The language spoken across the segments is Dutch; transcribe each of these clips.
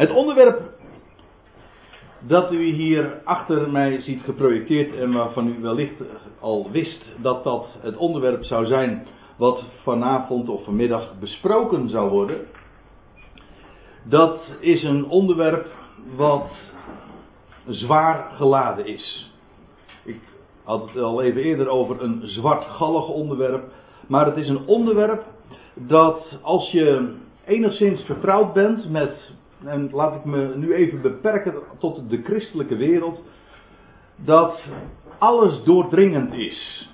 Het onderwerp dat u hier achter mij ziet geprojecteerd en waarvan u wellicht al wist dat dat het onderwerp zou zijn wat vanavond of vanmiddag besproken zou worden. Dat is een onderwerp wat zwaar geladen is. Ik had het al even eerder over een zwartgallig onderwerp. Maar het is een onderwerp dat als je enigszins vertrouwd bent met, en laat ik me nu even beperken tot de christelijke wereld, dat alles doordringend is.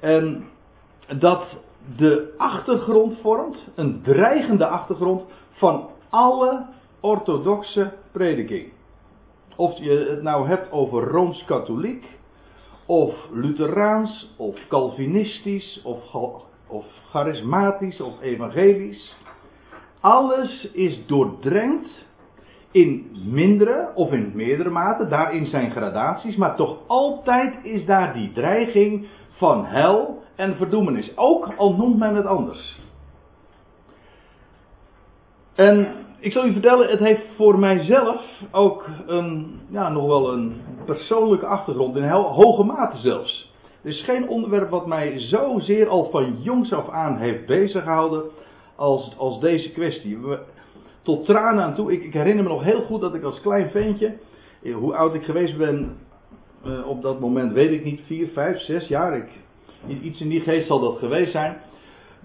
En dat de achtergrond vormt, een dreigende achtergrond van alle orthodoxe prediking. Of je het nou hebt over rooms-katholiek, of Lutheraans, of Calvinistisch, of, of charismatisch, of evangelisch. Alles is doordrenkt in mindere of in meerdere mate, daarin zijn gradaties, maar toch altijd is daar die dreiging van hel en verdoemenis. Ook al noemt men het anders. En ik zal u vertellen, het heeft voor mijzelf ook een, ja, nog wel een persoonlijke achtergrond, in hoge mate zelfs. Er is geen onderwerp wat mij zozeer al van jongs af aan heeft beziggehouden als, als deze kwestie. tot tranen aan toe. Ik, ik, herinner me nog heel goed dat ik als klein ventje, eh, hoe oud ik geweest ben eh, op dat moment weet ik niet, vier, vijf, zes jaar. Ik, iets in die geest zal dat geweest zijn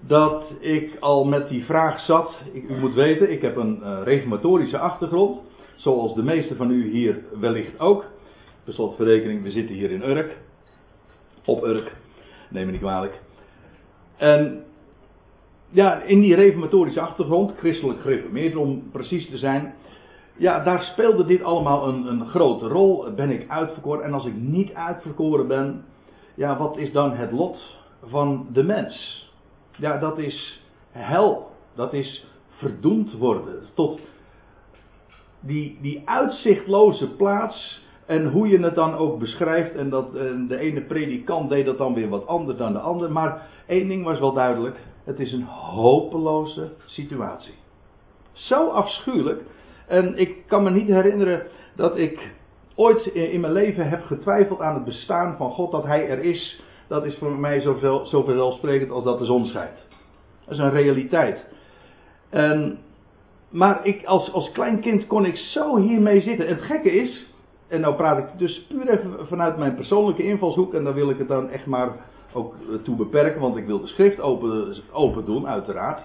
dat ik al met die vraag zat. u moet weten, ik heb een uh, reformatorische achtergrond. Zoals de meeste van u hier wellicht ook. Per slotverrekening, we zitten hier in Urk. Op Urk. Neem me niet kwalijk. En ja, in die reformatorische achtergrond, christelijk gereformeerd om precies te zijn. Ja, daar speelde dit allemaal een, een grote rol. Ben ik uitverkoren? En als ik niet uitverkoren ben, ja, wat is dan het lot van de mens? ja, dat is hel. Dat is verdoemd worden. Tot die, die uitzichtloze plaats. En hoe je het dan ook beschrijft. En dat de ene predikant deed dat dan weer wat anders dan de ander. Maar één ding was wel duidelijk. Het is een hopeloze situatie. Zo afschuwelijk. En ik kan me niet herinneren dat ik ooit in mijn leven heb getwijfeld aan het bestaan van God. Dat Hij er is dat is voor mij zo, zo vanzelfsprekend als dat de zon schijnt. Dat is een realiteit. En, maar ik, als, als klein kind kon ik zo hiermee zitten. En het gekke is, en nou praat ik dus puur even vanuit mijn persoonlijke invalshoek, en daar wil ik het dan echt maar ook toe beperken, want ik wil de schrift open, open doen, uiteraard.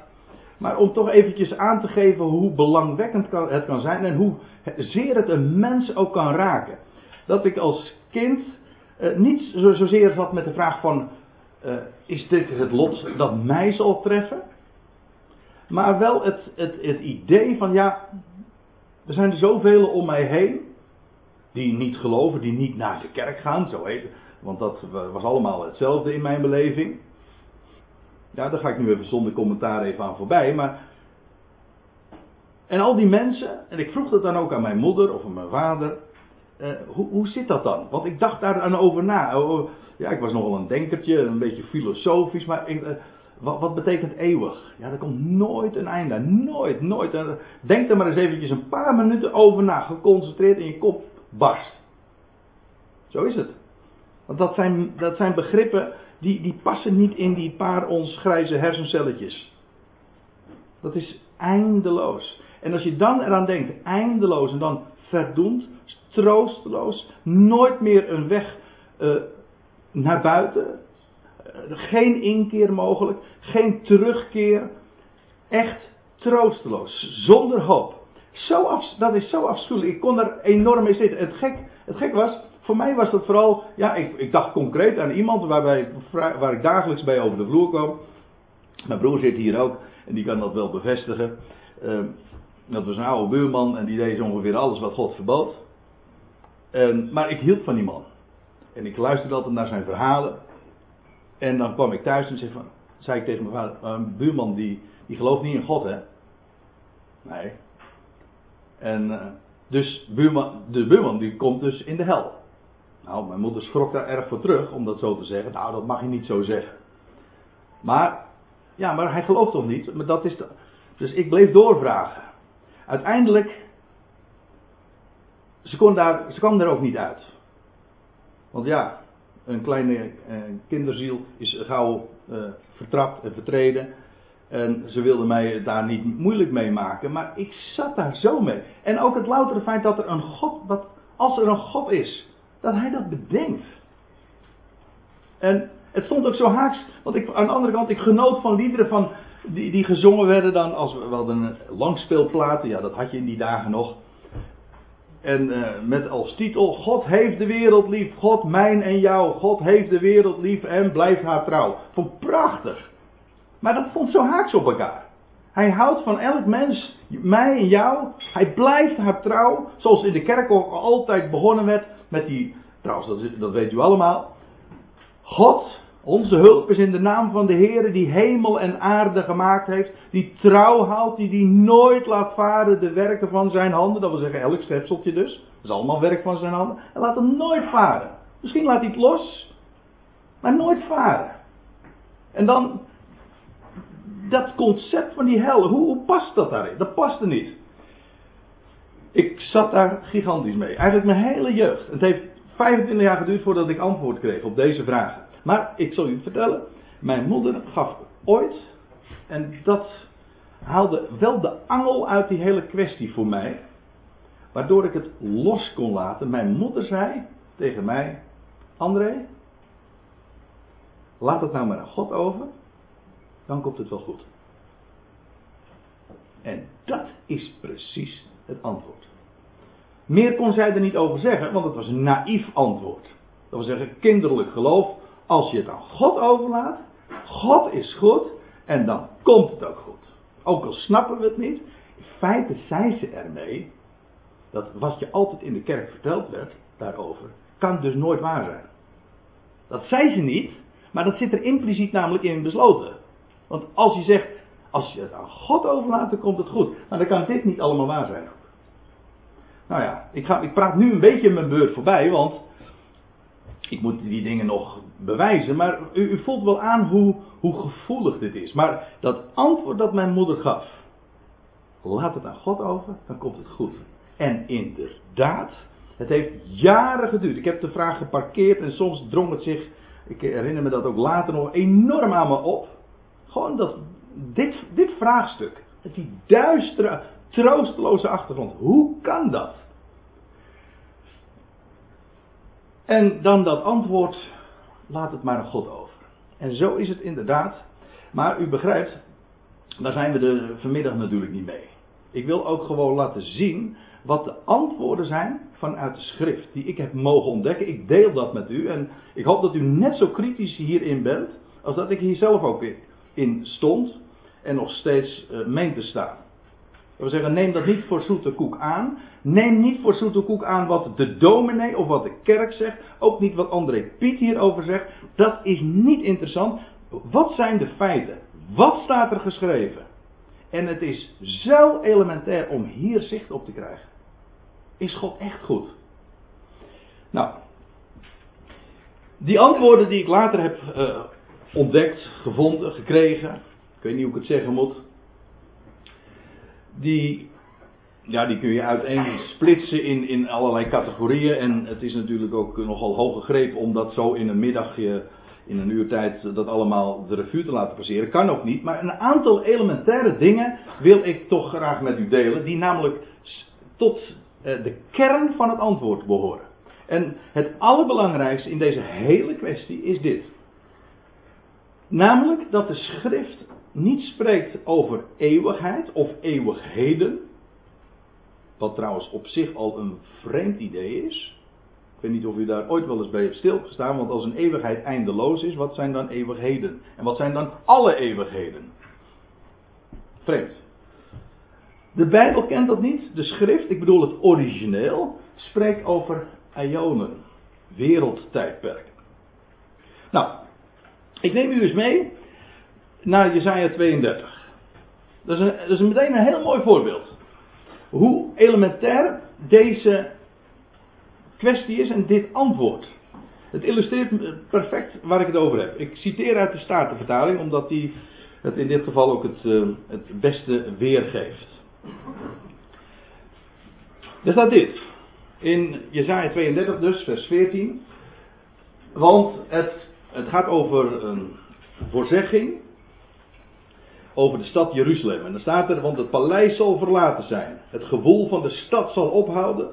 Maar om toch eventjes aan te geven hoe belangwekkend het kan zijn en hoe zeer het een mens ook kan raken. Dat ik als kind uh, niet zozeer zat met de vraag van, uh, is dit het lot dat mij zal treffen? Maar wel het, het, het idee van, ja, er zijn zoveel om mij heen, die niet geloven, die niet naar de kerk gaan, zo heet Want dat was allemaal hetzelfde in mijn beleving. Ja, daar ga ik nu even zonder commentaar even aan voorbij, maar... En al die mensen, en ik vroeg dat dan ook aan mijn moeder of aan mijn vader. Uh, hoe, hoe, zit dat dan? Want ik dacht daar dan over na. Oh, oh, ja, ik was nogal een denkertje, een beetje filosofisch, maar uh, wat, wat, betekent eeuwig? Ja, er komt nooit een einde Nooit, nooit. Uh, denk er maar eens eventjes een paar minuten over na, geconcentreerd in je kop barst. Zo is het. Want dat zijn, dat zijn begrippen die, die passen niet in die paar ons grijze hersencelletjes. Dat is eindeloos. En als je dan eraan denkt, eindeloos, en dan verdoemd, troosteloos, nooit meer een weg uh, naar buiten, uh, geen inkeer mogelijk, geen terugkeer, echt troosteloos, zonder hoop. Zo af, dat is zo afschuwelijk. Ik kon er enorm mee zitten. Het gek, het gek was, voor mij was dat vooral, ja, ik, ik dacht concreet aan iemand waarbij, waar ik dagelijks bij over de vloer kwam. Mijn broer zit hier ook en die kan dat wel bevestigen. Uh, dat was een oude buurman en die deed ongeveer alles wat God verbood. En, maar ik hield van die man. En ik luisterde altijd naar zijn verhalen. En dan kwam ik thuis en zei, van, ik tegen mijn vader: Een buurman die, die gelooft niet in God, hè? Nee. En uh, dus buurman, de buurman die komt dus in de hel. Nou, mijn moeder schrok daar erg voor terug om dat zo te zeggen. Nou, dat mag je niet zo zeggen. Maar, ja, maar hij gelooft toch niet? Maar dat is dus ik bleef doorvragen. Uiteindelijk ze, kon daar, ze kwam er ook niet uit. Want ja, een kleine eh, kinderziel is gauw eh, vertrapt en vertreden. En ze wilde mij daar niet moeilijk mee maken. Maar ik zat daar zo mee. En ook het loutere feit dat er een God, dat als er een God is, dat hij dat bedenkt. En het stond ook zo haaks, want ik, aan de andere kant, ik genoot van liederen van, die, die gezongen werden dan, als we, hadden langspeelplaten, ja dat had je in die dagen nog. En uh, met als titel, God heeft de wereld lief, God mijn en jou, God heeft de wereld lief en blijft haar trouw. Vond prachtig. Maar dat vond zo haaks op elkaar. Hij houdt van elk mens, mij en jou. Hij blijft haar trouw. Zoals in de kerk ook altijd begonnen werd met die, trouwens dat, dat weet u allemaal. God, onze hulp is in de naam van de Heer die hemel en aarde gemaakt heeft. Die trouw houdt, die die nooit laat varen de werken van zijn handen. Dat wil zeggen elk schepseltje dus. Dat is allemaal werk van zijn handen. En laat hem nooit varen. Misschien laat hij het los, maar nooit varen. En dan dat concept van die hel, hoe, hoe past dat daarin? Dat paste niet. Ik zat daar gigantisch mee. Eigenlijk mijn hele jeugd. Het heeft 25 jaar geduurd voordat ik antwoord kreeg op deze vragen. Maar ik zal u vertellen, mijn moeder gaf ooit, en dat haalde wel de angel uit die hele kwestie voor mij, waardoor ik het los kon laten. Mijn moeder zei tegen mij, André, laat het nou maar aan God over dan komt het wel goed. En dat is precies het antwoord. Meer kon zij er niet over zeggen, want het was een naïef antwoord. Dat wil zeggen, kinderlijk geloof. Als je het aan God overlaat, God is goed en dan komt het ook goed. Ook al snappen we het niet, in feite zei ze ermee dat wat je altijd in de kerk verteld werd daarover, kan dus nooit waar zijn. Dat zei ze niet, maar dat zit er impliciet namelijk in besloten. Want als je zegt, als je het aan God overlaat, dan komt het goed. Maar dan kan dit niet allemaal waar zijn. Nou ja, ik, ga, ik praat nu een beetje mijn beurt voorbij, want ik moet die dingen nog bewijzen. Maar u, u voelt wel aan hoe, hoe gevoelig dit is. Maar dat antwoord dat mijn moeder gaf, laat het aan God over, dan komt het goed. En inderdaad, het heeft jaren geduurd. Ik heb de vraag geparkeerd en soms drong het zich, ik herinner me dat ook later nog, enorm aan me op. Gewoon dat, dit, dit vraagstuk. Die duistere, troosteloze achtergrond. Hoe kan dat? En dan dat antwoord, laat het maar aan God over. En zo is het inderdaad. Maar u begrijpt, daar zijn we er vanmiddag natuurlijk niet mee. Ik wil ook gewoon laten zien wat de antwoorden zijn vanuit de schrift die ik heb mogen ontdekken. Ik deel dat met u en ik hoop dat u net zo kritisch hierin bent als dat ik hier zelf ook in in stond en nog steeds uh, meent te staan. Dat zeggen, neem dat niet voor zoete koek aan. Neem niet voor zoete koek aan wat de dominee of wat de kerk zegt. Ook niet wat André Piet hierover zegt. Dat is niet interessant. Wat zijn de feiten? Wat staat er geschreven? En het is zo elementair om hier zicht op te krijgen. Is God echt goed? Nou, die antwoorden die ik later heb uh, ontdekt, gevonden, gekregen. Ik weet niet hoe ik het zeggen moet. Die, ja, die kun je uiteen splitsen in, in allerlei categorieën. En het is natuurlijk ook nogal hoog gegrepen om dat zo in een middagje, in een uurtijd, dat allemaal de revue te laten passeren. Kan ook niet. Maar een aantal elementaire dingen wil ik toch graag met u delen. Die namelijk tot eh, de kern van het antwoord behoren. En het allerbelangrijkste in deze hele kwestie is dit. Namelijk dat de schrift niet spreekt over eeuwigheid of eeuwigheden. Wat trouwens op zich al een vreemd idee is. Ik weet niet of u daar ooit wel eens bij hebt stilgestaan, want als een eeuwigheid eindeloos is, wat zijn dan eeuwigheden? En wat zijn dan alle eeuwigheden? Vreemd. De Bijbel kent dat niet. De schrift, ik bedoel het origineel, spreekt over ionen, wereldtijdperken. Nou, ik neem u eens mee naar Jezaja 32. Dat is, een, dat is meteen een heel mooi voorbeeld. Hoe elementair deze kwestie is en dit antwoord. Het illustreert perfect waar ik het over heb. Ik citeer uit de Statenvertaling, omdat die het in dit geval ook het, uh, het beste weergeeft. Er staat dit. In Jezaja 32 dus, vers 14. Want het, het gaat over een voorzegging over de stad Jeruzalem. En dan staat er, want het paleis zal verlaten zijn. Het gewoel van de stad zal ophouden.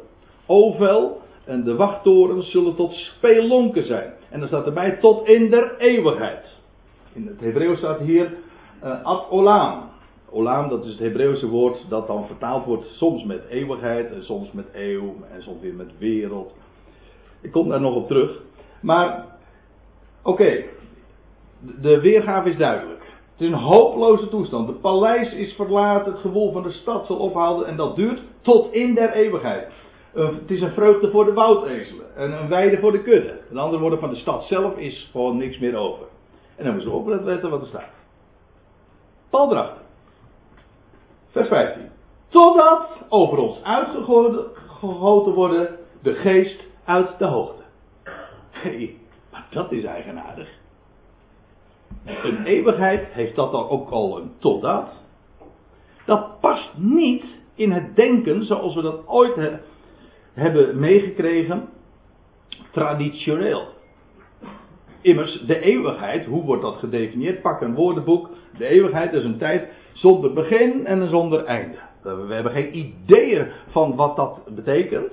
Ovel en de wachttorens zullen tot spelonken zijn. En dan staat erbij tot in der eeuwigheid. In het Hebreeuws staat hier uh, ad olam. Olam, dat is het Hebreeuwse woord dat dan vertaald wordt soms met eeuwigheid en soms met eeuw en soms weer met wereld. Ik kom daar nog op terug. Maar, oké, de weergave is duidelijk. Het is een hopeloze toestand. Het paleis is verlaten, het gewoel van de stad zal ophouden en dat duurt tot in der eeuwigheid. Het is een vreugde voor de woudezelen en een weide voor de kudde. Met andere woorden, van de stad zelf is gewoon niks meer over. En dan moeten we opletten wat er staat. Paul. Vers 15. Totdat over ons uitgegoten worden de geest uit de hoogte. Hey, maar dat is eigenaardig. Een eeuwigheid heeft dat dan ook al een totdat. Dat past niet in het denken zoals we dat ooit hebben meegekregen, traditioneel. Immers, de eeuwigheid, hoe wordt dat gedefinieerd? Pak een woordenboek. De eeuwigheid is een tijd zonder begin en zonder einde. We hebben geen ideeën van wat dat betekent.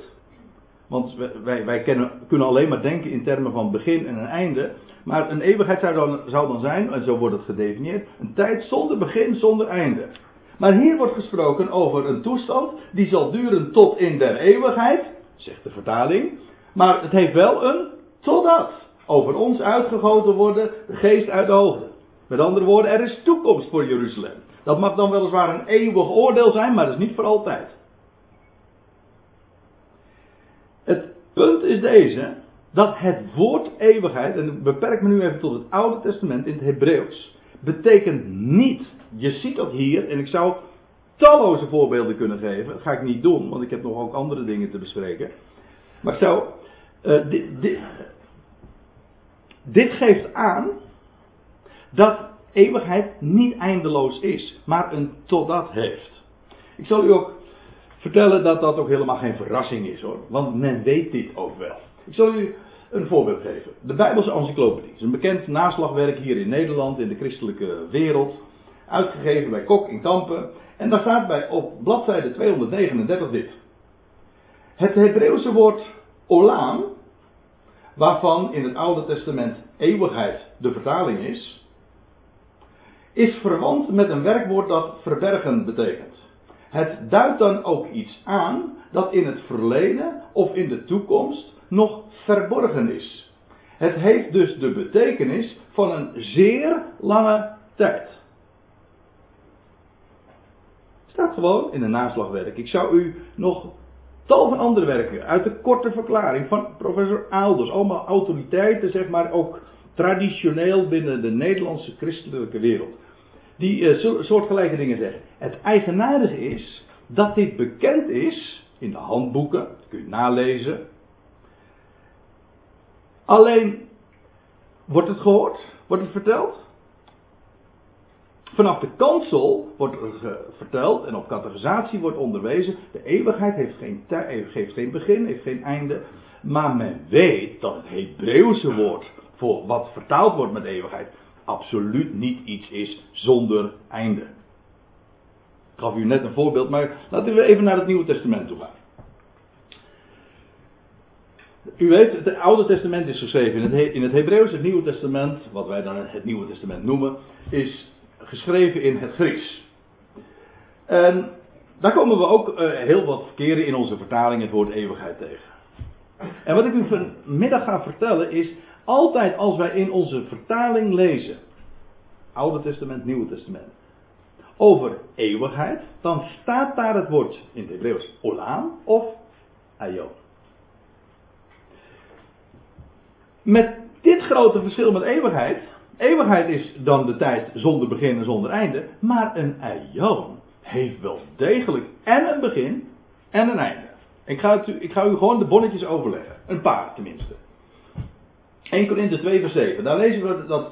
Want wij, wij kennen, kunnen alleen maar denken in termen van begin en een einde. Maar een eeuwigheid zou dan, zou dan zijn, en zo wordt het gedefinieerd, een tijd zonder begin, zonder einde. Maar hier wordt gesproken over een toestand die zal duren tot in der eeuwigheid, zegt de vertaling. Maar het heeft wel een totdat. Over ons uitgegoten worden, de geest uit de hoogte. Met andere woorden, er is toekomst voor Jeruzalem. Dat mag dan weliswaar een eeuwig oordeel zijn, maar dat is niet voor altijd. Het punt is deze, dat het woord eeuwigheid, en beperk me nu even tot het Oude Testament in het Hebreeuws, betekent niet, je ziet dat hier, en ik zou talloze voorbeelden kunnen geven, dat ga ik niet doen, want ik heb nog ook andere dingen te bespreken. Maar ik zou, dit, dit, dit geeft aan dat eeuwigheid niet eindeloos is, maar een totdat heeft. Ik zal u ook vertellen dat dat ook helemaal geen verrassing is hoor, want men weet dit ook wel. Ik zal u een voorbeeld geven. De Bijbelse Encyclopedie is een bekend naslagwerk hier in Nederland, in de christelijke wereld. Uitgegeven bij Kok in Kampen. En daar staat bij op bladzijde 239 dit. Het Hebreeuwse woord olam, waarvan in het Oude Testament eeuwigheid de vertaling is, is verwant met een werkwoord dat verbergen betekent. Het duidt dan ook iets aan dat in het verleden of in de toekomst nog verborgen is. Het heeft dus de betekenis van een zeer lange tijd. Staat gewoon in een naslagwerk. Ik zou u nog tal van andere werken uit de korte verklaring van professor Aalders, allemaal autoriteiten, zeg maar ook traditioneel binnen de Nederlandse christelijke wereld, die uh, soortgelijke dingen zeggen. Het eigenaardige is dat dit bekend is in de handboeken, kun je nalezen, Alleen, wordt het gehoord? Wordt het verteld? Vanaf de kansel wordt er verteld en op categorisatie wordt onderwezen. De eeuwigheid heeft geen, geeft geen begin, heeft geen einde. Maar men weet dat het Hebreeuwse woord voor wat vertaald wordt met eeuwigheid absoluut niet iets is zonder einde. Ik gaf u net een voorbeeld, maar laten we even naar het Nieuwe Testament toe gaan. U weet, het Oude Testament is geschreven in het, Hebreeuws. Het Nieuwe Testament, wat wij dan het Nieuwe Testament noemen, is geschreven in het Grieks. En daar komen we ook uh, heel wat keren in onze vertaling het woord eeuwigheid tegen. En wat ik u vanmiddag ga vertellen is, altijd als wij in onze vertaling lezen, Oude Testament, Nieuwe Testament, over eeuwigheid, dan staat daar het woord in het Hebreeuws olam of aion. Met dit grote verschil met eeuwigheid. Eeuwigheid is dan de tijd zonder begin en zonder einde. Maar een aion heeft wel degelijk en een begin en een einde. Ik ga, ik ga u gewoon de bonnetjes overleggen. Een paar tenminste. 1 Korinthe 2 vers 7. Daar lezen we dat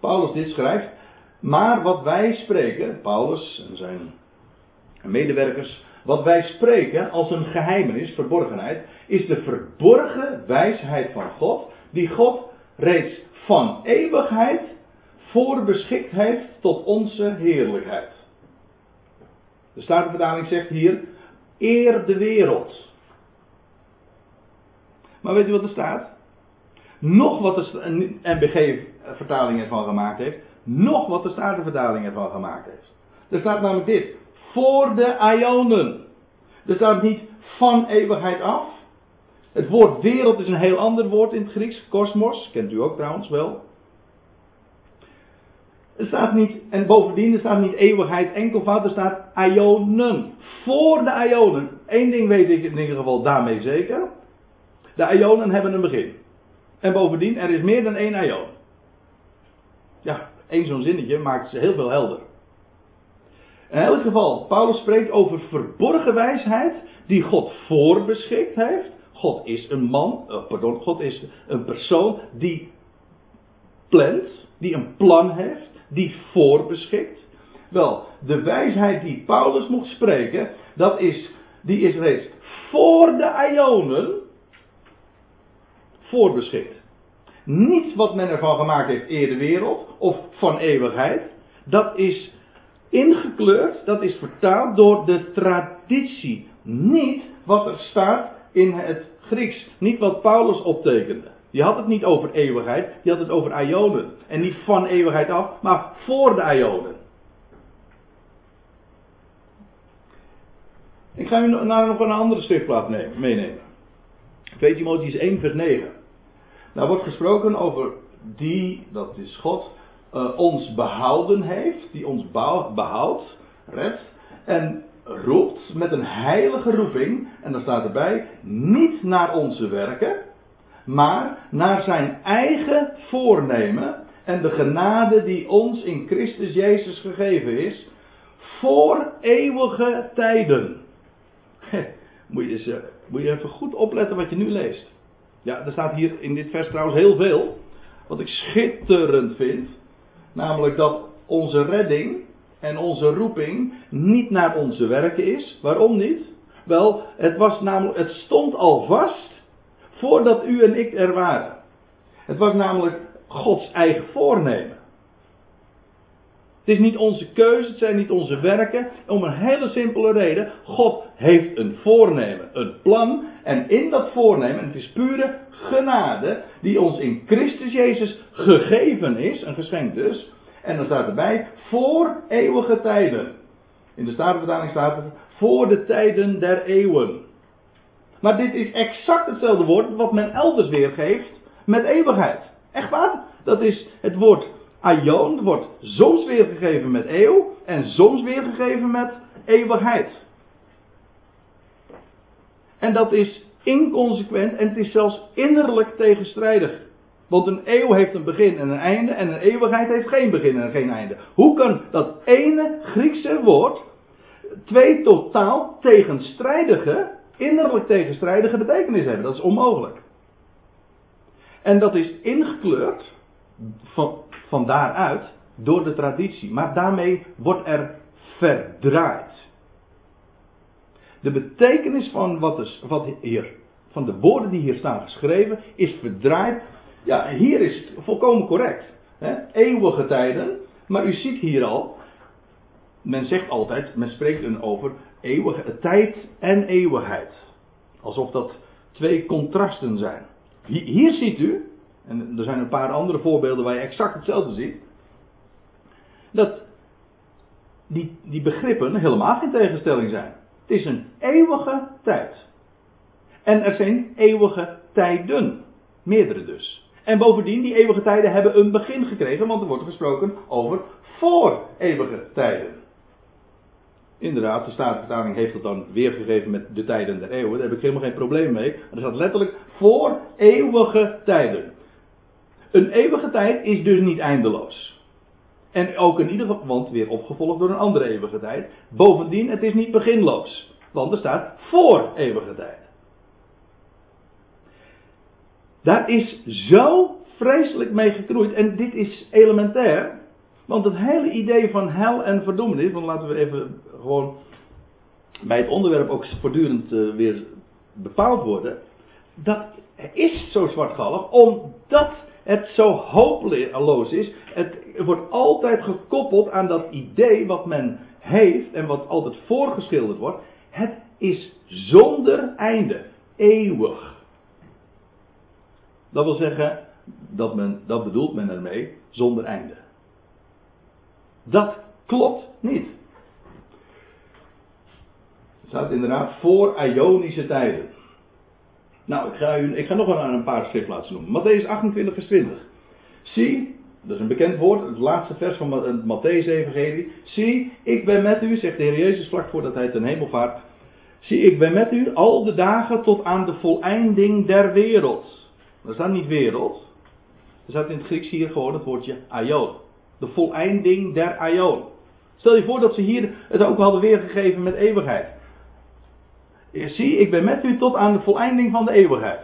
Paulus dit schrijft. Maar wat wij spreken, Paulus en zijn medewerkers, wat wij spreken als een geheimenis, verborgenheid, is de verborgen wijsheid van God, die God reeds van eeuwigheid voorbeschikt heeft tot onze heerlijkheid. De Statenverdaling zegt hier, eer de wereld. Maar weet u wat er staat? Nog wat de NBG-vertaling ervan gemaakt heeft, nog wat de Statenvertaling ervan gemaakt heeft. Er staat namelijk dit, voor de Ionen. Er staat niet van eeuwigheid af. Het woord wereld is een heel ander woord in het Grieks, kosmos, kent u ook trouwens wel. Er staat niet, en bovendien, er staat niet eeuwigheid enkelvoud, er staat Ionen. Voor de Ionen. Eén ding weet ik in ieder geval daarmee zeker. De Ionen hebben een begin. En bovendien, er is meer dan één Ion. Ja, één zo'n zinnetje maakt ze heel veel helder. In elk geval, Paulus spreekt over verborgen wijsheid die God voorbeschikt heeft. God is een man, uh, pardon, God is een persoon die plant, die een plan heeft, die voorbeschikt. Wel, de wijsheid die Paulus moet spreken, dat is, die is reeds voor de Ionen voorbeschikt. Niets wat men ervan gemaakt heeft eer de wereld of van eeuwigheid, dat is ingekleurd, dat is vertaald door de traditie. Niet wat er staat in het Grieks, niet wat Paulus optekende. Die had het niet over eeuwigheid, die had het over ionen. En niet van eeuwigheid af, maar voor de ionen. Ik ga u naar nog een andere schriftplaats meenemen. 2 Timotheüs 1 vers 9. Daar wordt gesproken over die, dat is God, uh, ons behouden heeft, die ons behoudt, redt, en roept met een heilige roeping, en dan staat erbij, niet naar onze werken, maar naar zijn eigen voornemen en de genade die ons in Christus Jezus gegeven is, voor eeuwige tijden. Moet je, eh, moet je even goed opletten wat je nu leest. Ja, er staat hier in dit vers trouwens heel veel. Wat ik schitterend vind. Namelijk dat onze redding en onze roeping niet naar onze werken is. Waarom niet? Wel, het, was namelijk, het stond al vast voordat u en ik er waren. Het was namelijk Gods eigen voornemen. Het is niet onze keuze, het zijn niet onze werken. Om een hele simpele reden. God heeft een voornemen, een plan. En in dat voornemen, en het is pure genade, die ons in Christus Jezus gegeven is, een geschenk dus. En dan staat erbij, voor eeuwige tijden. In de Statenvertaling staat het, voor de tijden der eeuwen. Maar dit is exact hetzelfde woord wat men elders weergeeft met eeuwigheid. Echt waar? Dat is het woord aion, wordt soms weergegeven met eeuw en soms weergegeven met eeuwigheid. En dat is inconsequent en het is zelfs innerlijk tegenstrijdig. Want een eeuw heeft een begin en een einde en een eeuwigheid heeft geen begin en geen einde. Hoe kan dat ene Griekse woord twee totaal tegenstrijdige, innerlijk tegenstrijdige betekenissen hebben? Dat is onmogelijk. En dat is ingekleurd van, van daaruit door de traditie. Maar daarmee wordt er verdraaid. De betekenis van wat, is, wat hier, van de woorden die hier staan geschreven, is verdraaid. Ja, hier is het volkomen correct. Eeuwige tijden. Maar u ziet hier al, men zegt altijd, men spreekt een over eeuwige tijd en eeuwigheid. Alsof dat twee contrasten zijn. Hier ziet u, en er zijn een paar andere voorbeelden waar je exact hetzelfde ziet, dat die, die begrippen helemaal geen tegenstelling zijn. Het is een eeuwige tijd. En er zijn eeuwige tijden. Meerdere dus. En bovendien, die eeuwige tijden hebben een begin gekregen, want er wordt gesproken over voor eeuwige tijden. Inderdaad, de Statenvertaling heeft het dan weergegeven met de tijden der eeuwen. Daar heb ik helemaal geen probleem mee. Er staat letterlijk voor eeuwige tijden. Een eeuwige tijd is dus niet eindeloos. En ook in ieder geval, want weer opgevolgd door een andere eeuwige tijd. Bovendien, het is niet beginloos. Want er staat voor eeuwige tijd. Daar is zo vreselijk mee gekroeid. En dit is elementair. Want het hele idee van hel en verdoemenis. Want laten we even gewoon bij het onderwerp ook voortdurend uh, weer bepaald worden. Dat is zo zwartgallig omdat het zo hopeloos is. Het wordt altijd gekoppeld aan dat idee wat men heeft en wat altijd voorgeschilderd wordt. Het is zonder einde, eeuwig. Dat wil zeggen, dat, men, dat bedoelt men ermee, zonder einde. Dat klopt niet. Het staat inderdaad voor Ionische tijden. Nou, ik ga, ik ga nog wel een paar schriftplaatsen noemen. Matthäus 28, vers 20. Zie, dat is een bekend woord, het laatste vers van het Matthäus-evangelie. Zie, ik ben met u, zegt de Heer Jezus vlak voordat hij ten hemel vaart. Zie, ik ben met u al de dagen tot aan de voleinding der wereld. Dat staat niet wereld. Er staat in het Grieks hier gewoon het woordje aion. De voleinding der aion. Stel je voor dat ze hier het ook hadden weergegeven met eeuwigheid. Zie, ik ben met u tot aan de voleinding van de eeuwigheid.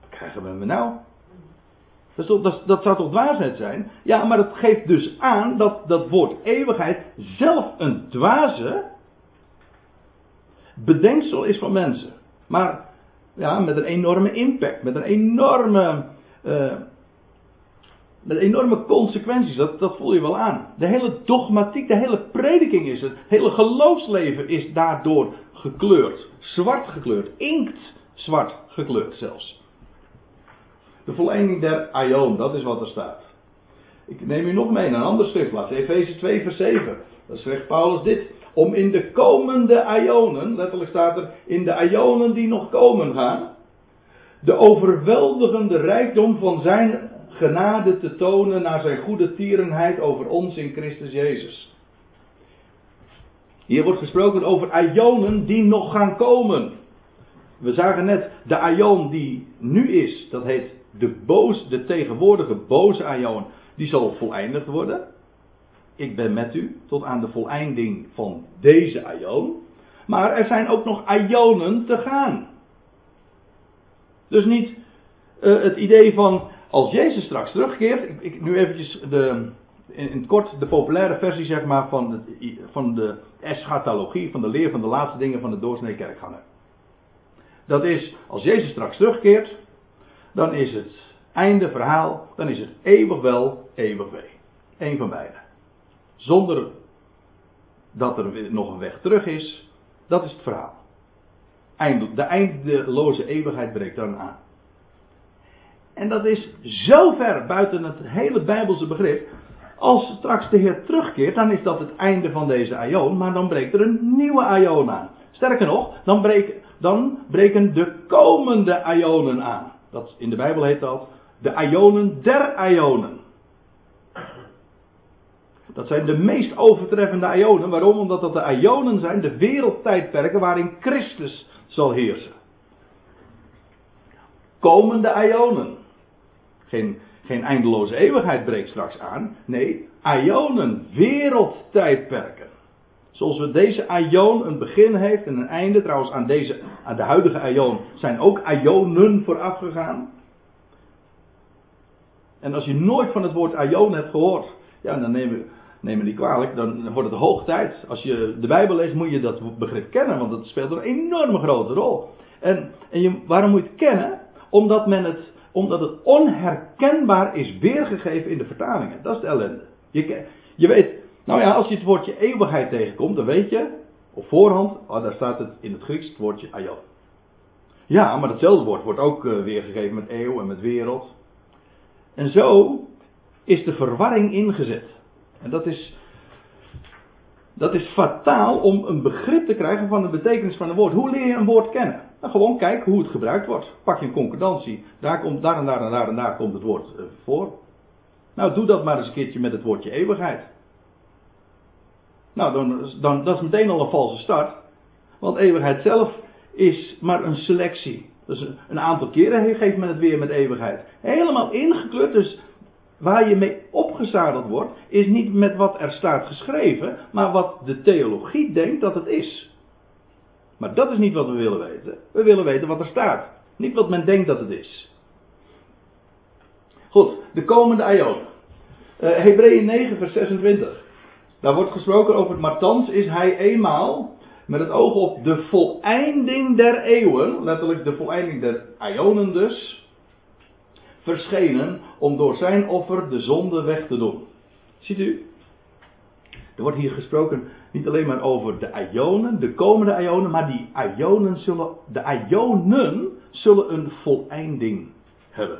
Wat krijgen we nou? Dat, dat, dat, zou toch dwaasheid zijn? Ja, maar het geeft dus aan dat dat woord eeuwigheid zelf een dwaze bedenksel is van mensen. Maar ja, met een enorme impact, met een enorme, uh, met enorme consequenties. Dat, dat voel je wel aan. De hele dogmatiek, de hele prediking is het. Hele geloofsleven is daardoor gekleurd. Zwart gekleurd. Inkt zwart gekleurd zelfs. De volleinding der aion, dat is wat er staat. Ik neem u nog mee naar een andere schriftplaats. Efeze 2 vers 7. Dat zegt Paulus dit. Om in de komende aionen, letterlijk staat er, in de aionen die nog komen gaan, de overweldigende rijkdom van zijn genade te tonen naar zijn goede tierenheid over ons in Christus Jezus. Hier wordt gesproken over aionen die nog gaan komen. We zagen net, de aion die nu is, dat heet de, boos, de tegenwoordige boze aion, die zal voleindigd worden. Ik ben met u tot aan de voleinding van deze aion. Maar er zijn ook nog aionen te gaan. Dus niet uh, het idee van als Jezus straks terugkeert. Ik nu eventjes de, in, in, het kort de populaire versie zeg maar van de, van de eschatologie, van de leer van de laatste dingen van de doorsnee kerkganger. Dat is, als Jezus straks terugkeert, dan is het einde verhaal, dan is het eeuwig wel, eeuwig wee. Eén van beide. Zonder dat er nog een weg terug is, dat is het verhaal. De eindeloze eeuwigheid breekt dan aan. En dat is zo ver buiten het hele Bijbelse begrip. Als straks de Heer terugkeert, dan is dat het einde van deze aion, maar dan breekt er een nieuwe aion aan. Sterker nog, dan, breek, dan breken de komende aionen aan. Dat, in de Bijbel heet dat de aionen der aionen. Dat zijn de meest overtreffende aionen. Waarom? Omdat dat de aionen zijn, de wereldtijdperken waarin Christus zal heersen. Komende aionen. Geen, geen eindeloze eeuwigheid breekt straks aan. Nee, aionen, wereldtijdperken. Zoals we deze aion een begin heeft en een einde. Trouwens, aan, deze, aan de huidige aion zijn ook aionen vooraf gegaan. En als je nooit van het woord aion hebt gehoord, ja, dan nemen, nemen die kwalijk, dan wordt het hoog tijd. Als je de Bijbel leest, moet je dat begrip kennen, want het speelt een enorme grote rol. En, en je, waarom moet je het kennen? Omdat men het omdat het onherkenbaar is weergegeven in de vertalingen. Dat is de ellende. Je, je weet, nou ja, als je het woordje eeuwigheid tegenkomt, dan weet je op voorhand, oh, daar staat het in het Grieks het woordje aion. Ja, maar hetzelfde woord wordt ook uh, weergegeven met eeuw en met wereld. En zo is de verwarring ingezet. En dat is, dat is fataal om een begrip te krijgen van de betekenis van een woord. Hoe leer je een woord kennen? Nou, gewoon kijk hoe het gebruikt wordt. Pak je een concordantie. Daar, komt, daar en daar en daar en daar komt het woord uh, voor. Nou, doe dat maar eens een keertje met het woordje eeuwigheid. Nou, dan, dan, dat is meteen al een valse start. Want eeuwigheid zelf is maar een selectie. Dus een, een aantal keren geeft men het weer met eeuwigheid. Helemaal ingekleurd. Dus waar je mee opgezadeld wordt, is niet met wat er staat geschreven, maar wat de theologie denkt dat het is. Maar dat is niet wat we willen weten. We willen weten wat er staat. Niet wat men denkt dat het is. Goed, de komende aion. Uh, Hebreeën 9, vers 26. Daar wordt gesproken over, maar thans is hij eenmaal met het oog op de voleinding der eeuwen, letterlijk de voleinding der Ionen dus, verschenen om door zijn offer de zonde weg te doen. Ziet u? Er wordt hier gesproken niet alleen maar over de Ionen, de komende Ionen, maar die Ionen zullen, de Ionen zullen een voleinding hebben.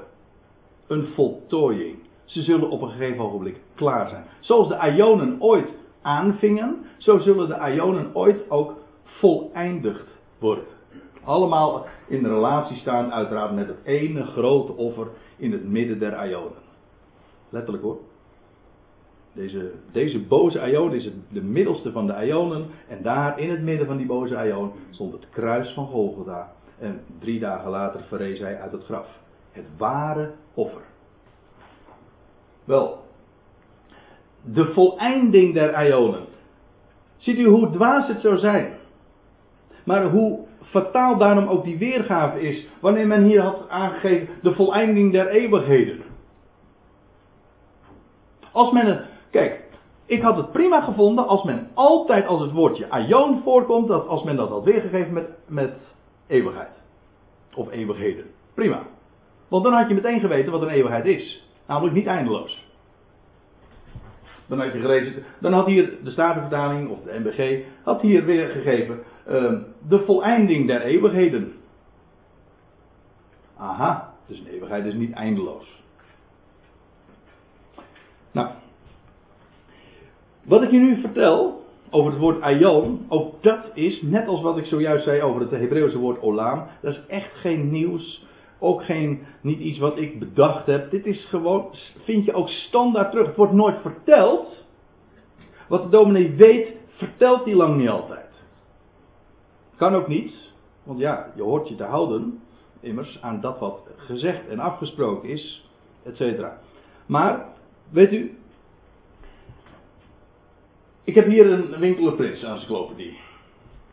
Een voltooiing. Ze zullen op een gegeven ogenblik klaar zijn. Zoals de Ionen ooit aanvingen, zo zullen de Ionen ooit ook voleindigd worden. Allemaal in relatie staan uiteraard met het ene grote offer in het midden der Ionen. Letterlijk hoor. Deze, deze boze Ion is de middelste van de Ionen. En daar in het midden van die boze Ion stond het kruis van Golgotha. En drie dagen later verrees hij uit het graf. Het ware offer. Wel, de voleinding der Ionen. Ziet u hoe dwaas het zou zijn? Maar hoe fataal daarom ook die weergave is. Wanneer men hier had aangegeven de voleinding der eeuwigheden. Als men het. Kijk, ik had het prima gevonden als men altijd als het woordje aion voorkomt, dat als men dat had weergegeven met, met eeuwigheid. Of eeuwigheden. Prima. Want dan had je meteen geweten wat een eeuwigheid is. Namelijk niet eindeloos. Dan had je gelezen, dan had hier de Statenvertaling of de MBG, had hier weer gegeven uh, de voleinding der eeuwigheden. Aha, dus een eeuwigheid is niet eindeloos. Nou, wat ik je nu vertel over het woord aion, ook dat is, net als wat ik zojuist zei over het Hebreeuwse woord olam, dat is echt geen nieuws ook geen, niet iets wat ik bedacht heb. Dit is gewoon, vind je ook standaard terug. Het wordt nooit verteld. Wat de dominee weet, vertelt hij lang niet altijd. Kan ook niet. Want ja, je hoort je te houden, immers, aan dat wat gezegd en afgesproken is, et cetera. Maar, weet u, ik heb hier een Winkeler Prins encyclopedie.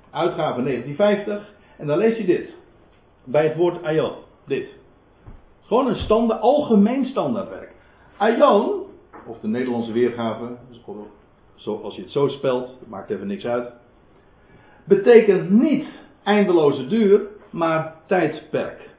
Uitgave 1950, en dan lees je dit. Bij het woord Ayot. Dit. Gewoon een standaard, algemeen standaardwerk. Aion, of de Nederlandse weergave, zoals je het zo spelt, maakt even niks uit. Betekent niet eindeloze duur, maar tijdperk.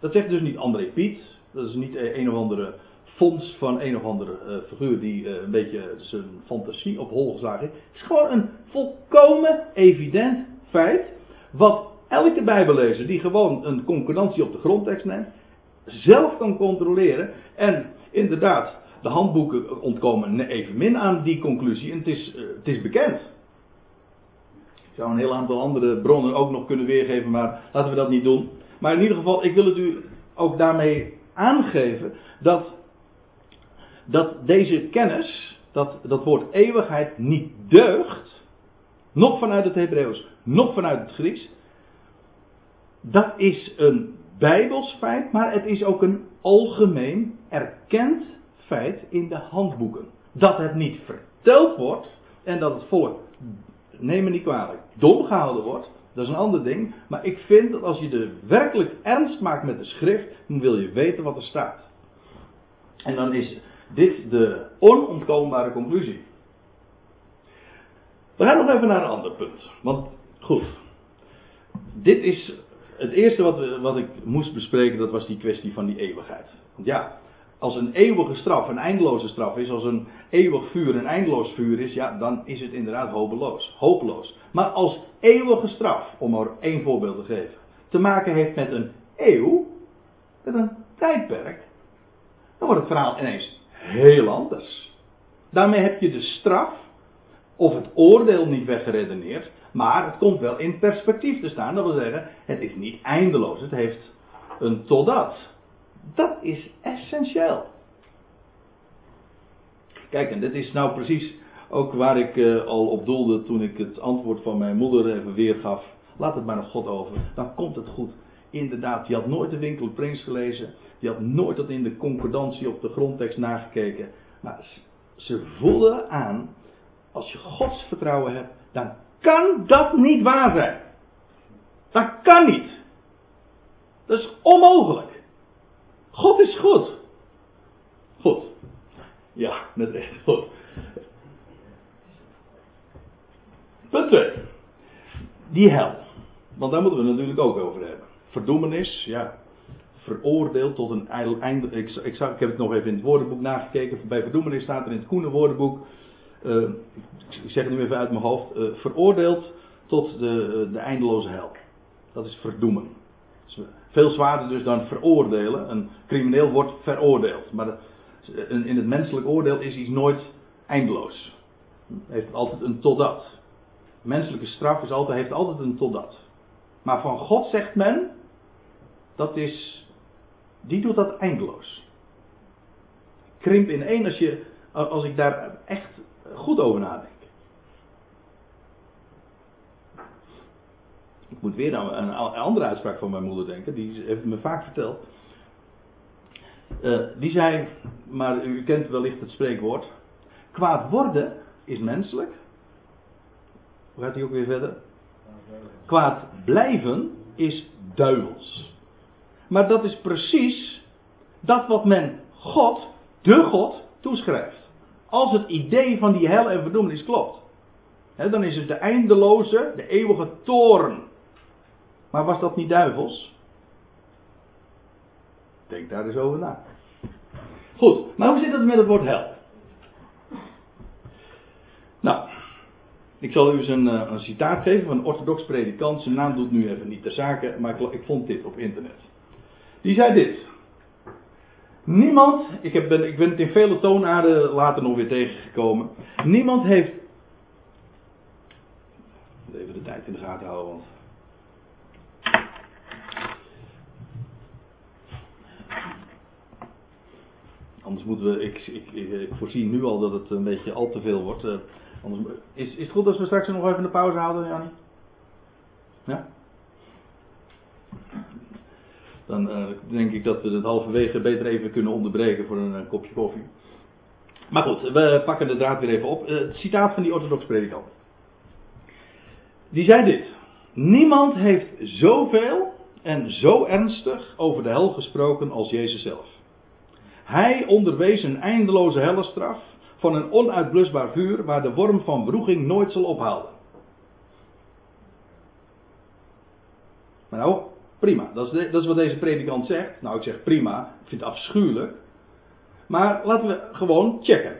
Dat zegt dus niet André Piet. Dat is niet een of andere fonds van een of andere uh, figuur die uh, een beetje zijn fantasie op hol geslagen heeft. Het is gewoon een volkomen evident feit. Wat elke Bijbellezer die gewoon een concordantie op de grondtekst neemt, zelf kan controleren. En inderdaad, de handboeken ontkomen evenmin aan die conclusie. En het is, eh, het is bekend. Zou een heel aantal andere bronnen ook nog kunnen weergeven, maar laten we dat niet doen. Maar in ieder geval, ik wil het u ook daarmee aangeven dat, dat deze kennis, dat, dat woord eeuwigheid niet deugt. Nog vanuit het Hebreeuws, nog vanuit het Grieks dat is een bijbels feit, maar het is ook een algemeen erkend feit in de handboeken. Dat het niet verteld wordt en dat het volk, neem me niet kwalijk, dom gehouden wordt, dat is een ander ding. Maar ik vind dat als je er werkelijk ernst maakt met de schrift, dan wil je weten wat er staat. En dan is dit de onontkoombare conclusie. We gaan nog even naar een ander punt. Want goed, dit is het eerste wat, wat ik moest bespreken, dat was die kwestie van die eeuwigheid. Want ja, als een eeuwige straf een eindeloze straf is, als een eeuwig vuur een eindeloos vuur is, ja, dan is het inderdaad hopeloos. Hopeloos. Maar als eeuwige straf, om er één voorbeeld te geven, te maken heeft met een eeuw, met een tijdperk, dan wordt het verhaal ineens heel anders. Daarmee heb je de straf, of het oordeel niet weggeredeneerd, maar het komt wel in perspectief te staan. Dat wil zeggen, het is niet eindeloos. Het heeft een totdat. Dat is essentieel. Kijk, en dit is nou precies ook waar ik uh, al op doelde toen ik het antwoord van mijn moeder even weergaf. Laat het maar nog God over. Dan komt het goed. Inderdaad, je had nooit de winkel Prins gelezen. Je had nooit dat in de concordantie op de grondtekst nagekeken. Maar ze voelden aan, als je Gods vertrouwen hebt, dan kan dat niet waar zijn. Dat kan niet. Dat is onmogelijk. God is goed. Goed. Ja, met recht. Goed. Punt 2. Die hel. Want daar moeten we het natuurlijk ook over hebben. Verdoemenis, ja. Veroordeeld tot een einde. Ik, ik, heb het nog even in het woordenboek nagekeken. Bij verdoemenis staat er in het Koene woordenboek. Uh, ik zeg het nu even uit mijn hoofd. Uh, veroordeeld tot de, de eindeloze hel. Dat is verdoemen. Veel zwaarder dus dan veroordelen. Een crimineel wordt veroordeeld. Maar in het menselijk oordeel is iets nooit eindeloos. Heeft altijd een totdat. Menselijke straf is altijd, heeft altijd een totdat. Maar van God zegt men, dat is, die doet dat eindeloos. Krimp in één als, je, als ik daar echt goed over nadenk. Ik moet weer aan een andere uitspraak van mijn moeder denken, die heeft me vaak verteld. Uh, die zei, maar u kent wellicht het spreekwoord. Kwaad worden is menselijk. Hoe gaat hij ook weer verder? Kwaad blijven is duivels. Maar dat is precies dat wat men God, de God, toeschrijft. Als het idee van die hel en verdoemenis klopt. dan is het de eindeloze, de eeuwige toorn. Maar was dat niet duivels? Denk daar eens over na. Goed, maar hoe zit het met het woord hel? Nou, ik zal u eens een, eh, een, citaat geven van een orthodox predikant. Zijn naam doet nu even niet ter zake, maar ik, vond dit op internet. Die zei dit. Niemand, ik, heb, ben, ik ben het in vele toonaarden later nog weer tegengekomen. Niemand heeft. Even de tijd in de gaten houden, want Anders moeten we, ik, ik, ik, voorzie nu al dat het een beetje al te veel wordt. Uh, anders, is, is het goed als we straks nog even een pauze houden, Jannie? Ja? Dan uh, denk ik dat we het halverwege beter even kunnen onderbreken voor een, kopje koffie. Maar goed, we pakken de draad weer even op. Uh, het citaat van die orthodox predikant. Die zei dit. Niemand heeft zoveel en zo ernstig over de hel gesproken als Jezus zelf. Hij onderwees een eindeloze hellestraf van een onuitblusbaar vuur waar de worm van wroeging nooit zal ophouden. Nou, prima. Dat is, dat is wat deze predikant zegt. Nou, ik zeg prima. Ik vind het afschuwelijk. Maar laten we gewoon checken.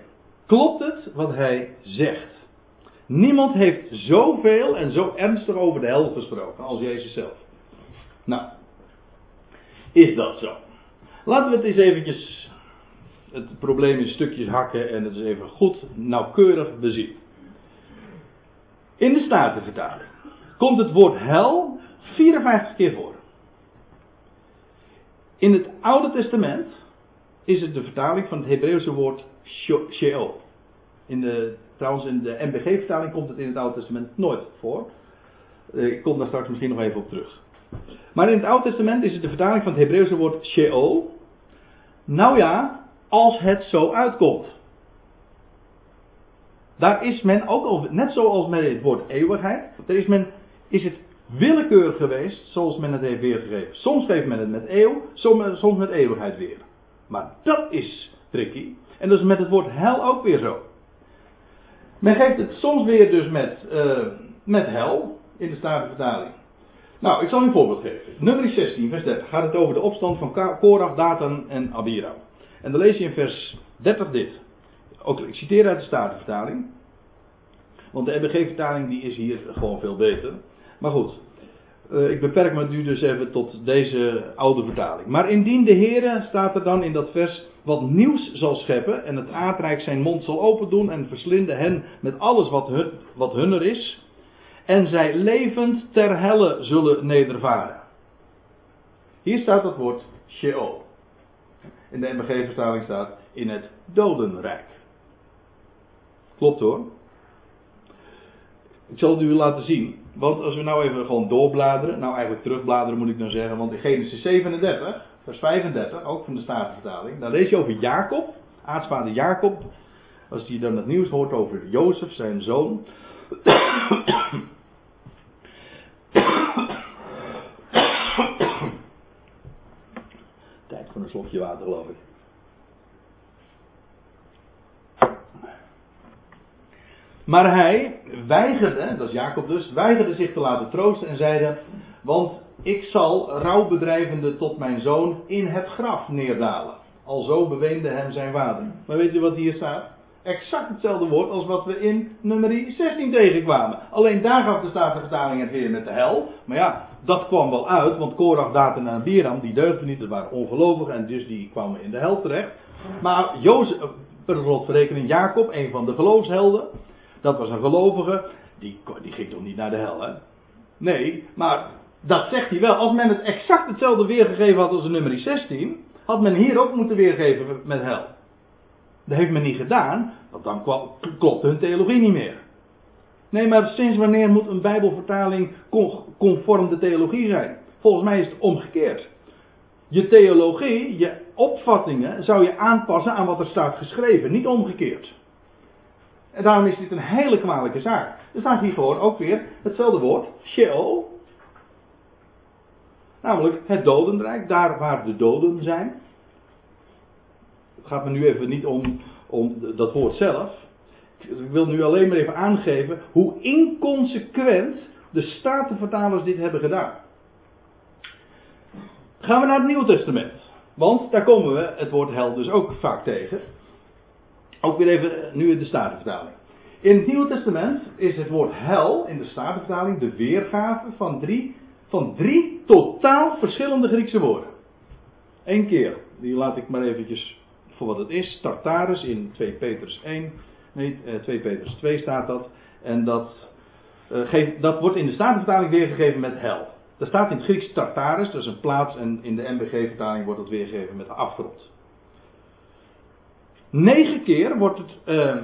Klopt het wat hij zegt? Niemand heeft zoveel en zo ernstig over de hel gesproken als Jezus zelf. Nou, is dat zo? Laten we het eens eventjes het probleem in stukjes hakken en het is even goed nauwkeurig bezien. In de Statenvertaling komt het woord hel 54 keer voor. In het Oude Testament is het de vertaling van het Hebreeuwse woord Sheol. In de, trouwens, in de MBG-vertaling komt het in het Oude Testament nooit voor. Eh, ik kom daar straks misschien nog even op terug. Maar in het Oude Testament is het de vertaling van het Hebreeuwse woord Sheol. Nou ja, als het zo uitkomt. Daar is men ook over, net zoals met het woord eeuwigheid, is, men, is het willekeurig geweest zoals men het heeft weergegeven. Soms geeft men het met eeuw, soms met eeuwigheid weer. Maar dat is tricky. En dat is met het woord hel ook weer zo. Men geeft het soms weer dus met, uh, met hel in de Statenvertaling. Nou, ik zal een voorbeeld geven. Nummer 16, vers 30 gaat het over de opstand van Korach, Datan en Abiram. En dan lees je in vers 30 dit. Ook, ik citeer uit de Statenvertaling. Want de MBG-vertaling die is hier gewoon veel beter. Maar goed, uh, ik beperk me nu dus even tot deze oude vertaling. Maar indien de Heere, staat er dan in dat vers, wat nieuws zal scheppen en het aardrijk zijn mond zal opendoen en verslinden hen met alles wat, hun, wat hunner is. En zij levend ter helle zullen nedervaren. Hier staat het woord Sheol in de MBG-vertaling staat in het dodenrijk. Klopt hoor. Ik zal het u laten zien. Want als we nou even gewoon doorbladeren, nou eigenlijk terugbladeren moet ik dan zeggen, want in Genesis 37, vers 35, ook van de Statenvertaling, dan lees je over Jacob, aartsvader Jacob, als hij dan het nieuws hoort over Jozef, zijn zoon. Een slokje water, geloof ik. Maar hij weigerde, dat is Jacob dus, weigerde zich te laten troosten en zeiden, want ik zal rouwbedrijvende tot mijn zoon in het graf neerdalen. Alzo beweende hem zijn vader. Maar weet je wat hier staat? Exact hetzelfde woord als wat we in nummer 16 tegenkwamen. Alleen daar gaf de Statenvertaling het weer met de hel. Maar ja, dat kwam wel uit, want Korach, Datan en Biram, die deugden niet, dat waren ongelovigen en dus die kwamen in de hel terecht. Maar Jozef, eh, per slotverrekening Jacob, een van de geloofshelden, dat was een gelovige, die, die ging toch niet naar de hel, hè? Nee, maar dat zegt hij wel. Als men het exact hetzelfde weergegeven had als in nummer 16, had men hier ook moeten weergeven met hel. Dat heeft men niet gedaan, want dan klopt hun theologie niet meer. Nee, maar sinds wanneer moet een Bijbelvertaling conform de theologie zijn? Volgens mij is het omgekeerd. Je theologie, je opvattingen, zou je aanpassen aan wat er staat geschreven, niet omgekeerd. En daarom is dit een hele kwalijke zaak. Er staat hier gewoon ook weer hetzelfde woord, Sheol. Namelijk het dodenrijk, daar waar de doden zijn. Het gaat me nu even niet om, om dat woord zelf. Ik wil nu alleen maar even aangeven hoe inconsequent de Statenvertalers dit hebben gedaan. Gaan we naar het Nieuwe Testament. Want daar komen we het woord hel dus ook vaak tegen. Ook weer even nu in de Statenvertaling. In het Nieuwe Testament is het woord hel in de Statenvertaling de weergave van drie, van drie totaal verschillende Griekse woorden. Eén keer, die laat ik maar eventjes voor wat het is. Tartarus in 2 Petrus 1. Nee, 2 eh, Petrus 2 staat dat. En dat, uh, dat wordt in de Statenvertaling weergegeven met hel. Er staat in het Grieks Tartarus, dat is een plaats, en in de MBG-vertaling wordt dat weergegeven met de afgrond. Negen keer wordt het, uh,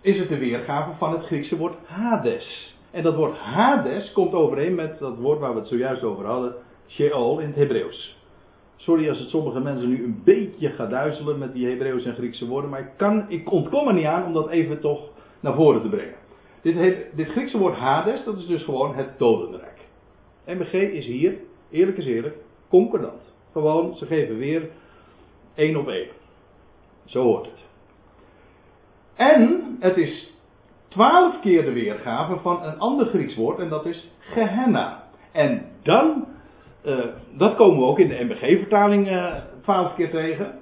is het de weergave van het Griekse woord Hades. En dat woord Hades komt overeen met dat woord waar we het zojuist over hadden, Sheol in het Hebreeuws. Sorry als het sommige mensen nu een beetje gaat duizelen met die Hebreeuwse en Griekse woorden, maar ik, kan, ik ontkom er niet aan om dat even toch naar voren te brengen. Dit, dit Griekse woord Hades, dat is dus gewoon het dodenrijk. MBG is hier, eerlijk is eerlijk, concordant. Gewoon, ze geven weer één op één. Zo hoort het. En het is twaalf keer de weergave van een ander Grieks woord en dat is Gehenna. En dan uh, dat komen we ook in de MBG-vertaling uh, twaalf keer tegen.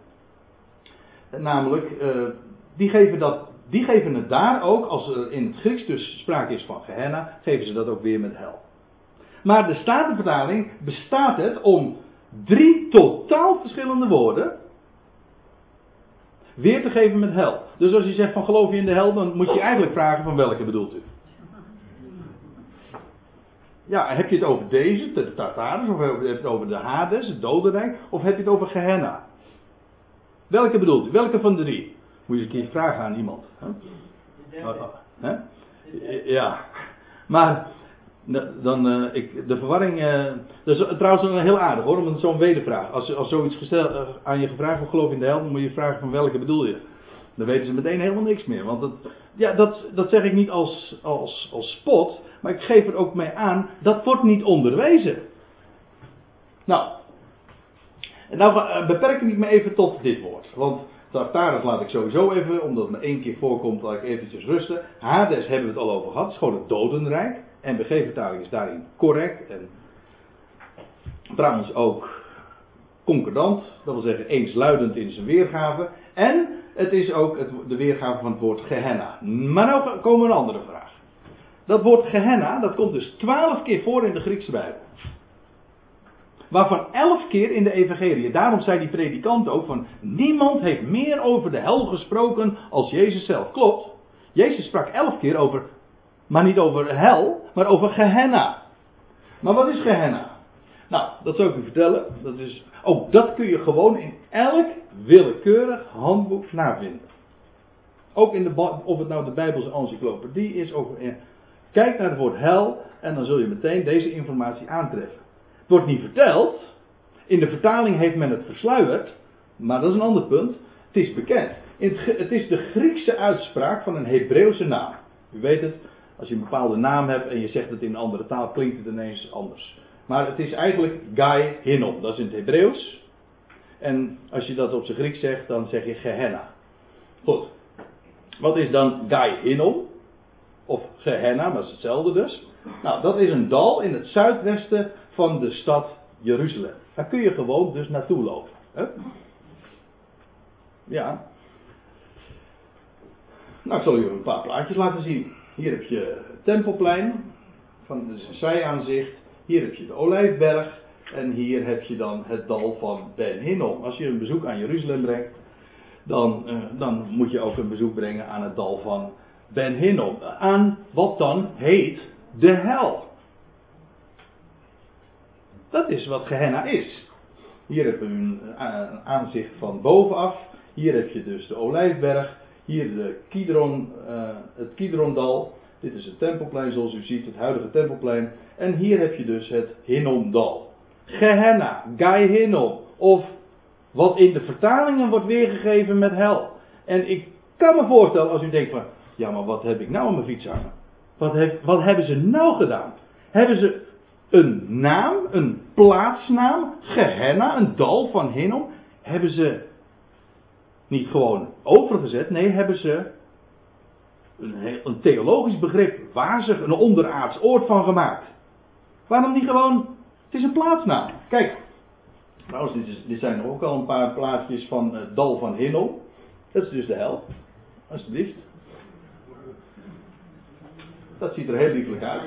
Namelijk, uh, die, geven dat, die geven het daar ook, als er in het Grieks dus sprake is van Gehenna, geven ze dat ook weer met hel. Maar de Statenvertaling bestaat het om drie totaal verschillende woorden weer te geven met hel. Dus als je zegt van geloof je in de hel, dan moet je eigenlijk vragen van welke bedoelt u. Ja, heb je het over deze, de Tartarus, of heb je het over de Hades, het dodenrijk, of heb je het over Gehenna? Welke bedoelt u? Welke van de drie? Moet je eens een keer vragen aan iemand. Huh? Ja, maar dan, uh, ik, de verwarring. Uh, dat is trouwens een heel aardig hoor, om zo'n wedervraag. Als, als zoiets gesteld, uh, aan je gevraagd wordt, geloof in de hel, dan moet je vragen van welke bedoel je. Dan weten ze meteen helemaal niks meer. Want dat, ja, dat, dat zeg ik niet als, als, als spot, maar ik geef er ook mee aan, dat wordt niet onderwezen. Nou, en nou beperk ik me even tot dit woord. Want Tartarus laat ik sowieso even, omdat het me één keer voorkomt, laat ik eventjes rusten. Hades hebben we het al over gehad, het is gewoon het dodenrijk. En vertaling is daarin correct. En trouwens ook concordant, dat wil zeggen eensluidend in zijn weergave. En het is ook het, de weergave van het woord Gehenna. Maar nou komen we een andere vraag. Dat woord Gehenna, dat komt dus twaalf keer voor in de Griekse Bijbel. Waarvan elf keer in de Evangelie. Daarom zei die predikant ook van, niemand heeft meer over de hel gesproken als Jezus zelf. Klopt. Jezus sprak elf keer over, maar niet over hel, maar over Gehenna. Maar wat is Gehenna? Nou, dat zal ik u vertellen. Dat is, ook dat kun je gewoon in elk willekeurig handboek navinden. Ook in de, of het nou de Bijbelse encyclopedie is, of, kijk naar het woord hel en dan zul je meteen deze informatie aantreffen. Het wordt niet verteld, in de vertaling heeft men het versluierd, maar dat is een ander punt. Het is bekend. Het is de Griekse uitspraak van een Hebreeuwse naam. U weet het, als je een bepaalde naam hebt en je zegt het in een andere taal, klinkt het ineens anders. Maar het is eigenlijk Gai Hinnom. Dat is in het Hebreeuws. En als je dat op zijn Grieks zegt, dan zeg je Gehenna. Goed. Wat is dan Gai Hinnom? Of Gehenna, maar is hetzelfde dus. Nou, dat is een dal in het zuidwesten van de stad Jeruzalem. Daar kun je gewoon dus naartoe lopen. Hè? Ja. Nou, ik zal u een paar plaatjes laten zien. Hier heb je het Tempelplein, van dus een zijaanzicht. Hier heb je de Olijfberg. En hier heb je dan het dal van Ben Hinnom. Als je een bezoek aan Jeruzalem brengt, dan, uh, dan moet je ook een bezoek brengen aan het dal van Ben Hinnom. Aan wat dan heet de hel. Dat is wat Gehenna is. Hier heb je een, een aanzicht van bovenaf. Hier heb je dus de Olijfberg. Hier de Kidron, uh, het Kidrondal. Dit is het tempelplein zoals u ziet, het huidige tempelplein. En hier heb je dus het Hinnomdal. Gehenna, Gai Hinnom. Of wat in de vertalingen wordt weergegeven met hel. En ik kan me voorstellen als u denkt van, ja maar wat heb ik nou aan mijn fiets hangen? Wat, wat hebben ze nou gedaan? Hebben ze een naam, een plaatsnaam, Gehenna, een dal van Hinnom, hebben ze niet gewoon overgezet, nee, hebben ze een, een theologisch begrip wazig, een onderaards oord van gemaakt. Waarom niet gewoon, het is een plaatsnaam. Kijk, trouwens, dit, is, zijn er ook al een paar plaatsjes van het dal van Hinnom. Dat is dus de hel, alsjeblieft. Dat ziet er heel liefelijk uit.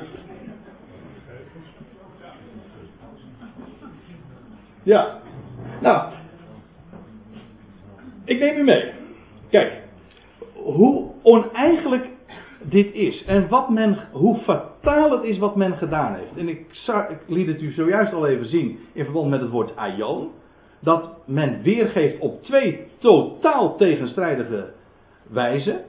Ja. Nou. Ik neem u mee. Kijk. Hoe oneigenlijk dit is. En wat men, hoe fataal het is wat men gedaan heeft. En ik, ik liet het u zojuist al even zien in verband met het woord aion. Dat men weergeeft op twee totaal tegenstrijdige wijzen.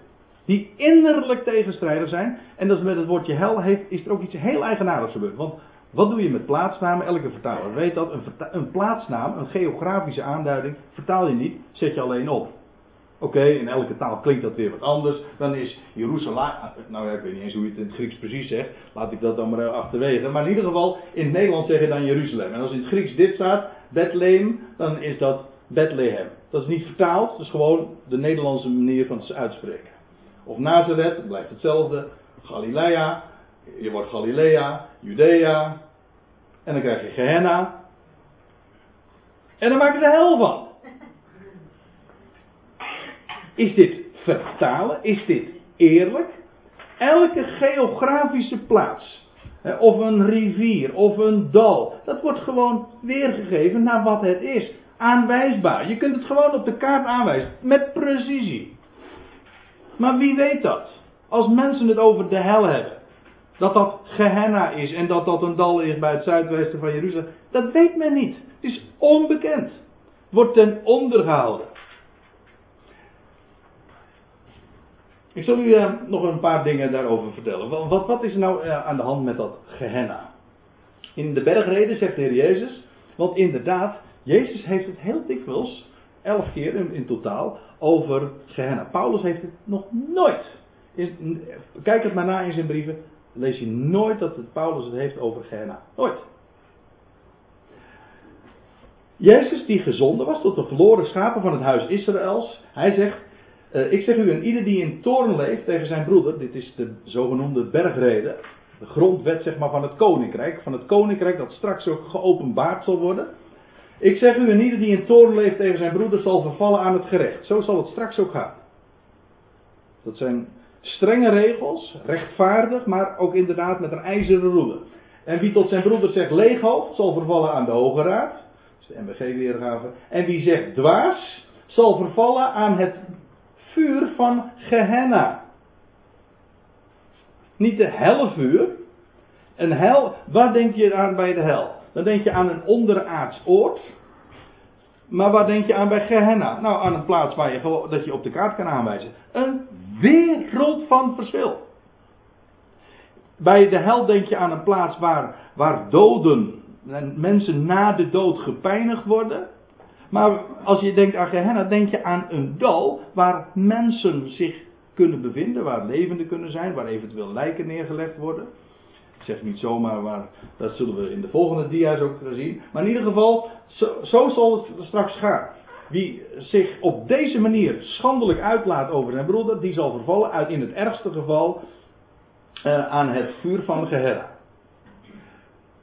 Die innerlijk tegenstrijdig zijn. En dat met het woordje hel heeft, is er ook iets heel eigenaardigs gebeurd. Want wat doe je met plaatsnamen? Elke vertaler weet dat. Een, een plaatsnaam, een geografische aanduiding, vertaal je niet, zet je alleen op. Oké, in elke taal klinkt dat weer wat anders. Dan is Jeruzalem. Nou ja, ik weet niet eens hoe je het in het Grieks precies zegt. Laat ik dat dan maar achterwege. Maar in ieder geval, in het Nederlands zeg je dan Jeruzalem. En als in het Grieks dit staat, Bethlehem, dan is dat Bethlehem. Dat is niet vertaald, dat is gewoon de Nederlandse manier van het uitspreken. Of Nazareth, blijft hetzelfde. Galilea, je wordt Galilea, Judea. En dan krijg je Gehenna. En dan maak je de hel van. Is dit vertalen? Is dit eerlijk? Elke geografische plaats, of een rivier, of een dal, dat wordt gewoon weergegeven naar wat het is. Aanwijsbaar. Je kunt het gewoon op de kaart aanwijzen, met precisie. Maar wie weet dat? Als mensen het over de hel hebben, dat dat Gehenna is en dat dat een dal is bij het zuidwesten van Jeruzalem, dat weet men niet. Het is onbekend. Wordt ten onder gehouden. Ik zal u uh, nog een paar dingen daarover vertellen. Wat, wat is er nou uh, aan de hand met dat Gehenna? In de bergreden zegt de Heer Jezus, want inderdaad, Jezus heeft het heel dikwijls, elf keer in, totaal, over Gehenna. Paulus heeft het nog nooit. Kijk het maar na in zijn brieven. Lees je nooit dat het Paulus het heeft over Gehenna. Nooit. Jezus die gezonden was tot de verloren schapen van het huis Israëls. Hij zegt, uh, ik zeg u, en ieder die in toren leeft tegen zijn broeder, dit is de zogenoemde bergrede, de grondwet zeg maar van het koninkrijk, van het koninkrijk dat straks ook geopenbaard zal worden. Ik zeg u, en ieder die in toren leeft tegen zijn broeder zal vervallen aan het gerecht. Zo zal het straks ook gaan. Dat zijn strenge regels, rechtvaardig, maar ook inderdaad met een ijzeren roede. En wie tot zijn broeder zegt leeghoofd, zal vervallen aan de Hoge Raad. Dat is de MBG-weergave. En wie zegt dwaas, zal vervallen aan het vuur van Gehenna. Niet de hellevuur. Een hel, waar denk je aan bij de hel? Dan denk je aan een onderaards oord. Maar waar denk je aan bij Gehenna? Nou, aan een plaats waar je dat je op de kaart kan aanwijzen. Een wereld van verschil. Bij de hel denk je aan een plaats waar, waar doden, mensen na de dood gepeinigd worden. Maar als je denkt aan Gehenna, denk je aan een dal waar mensen zich kunnen bevinden, waar levenden kunnen zijn, waar eventueel lijken neergelegd worden. Zeg niet zomaar, maar dat zullen we in de volgende dia's ook zien. Maar in ieder geval, zo, zal het straks gaan. Wie zich op deze manier schandelijk uitlaat over zijn broeder, die zal vervallen uit in het ergste geval uh, aan het vuur van Gehenna.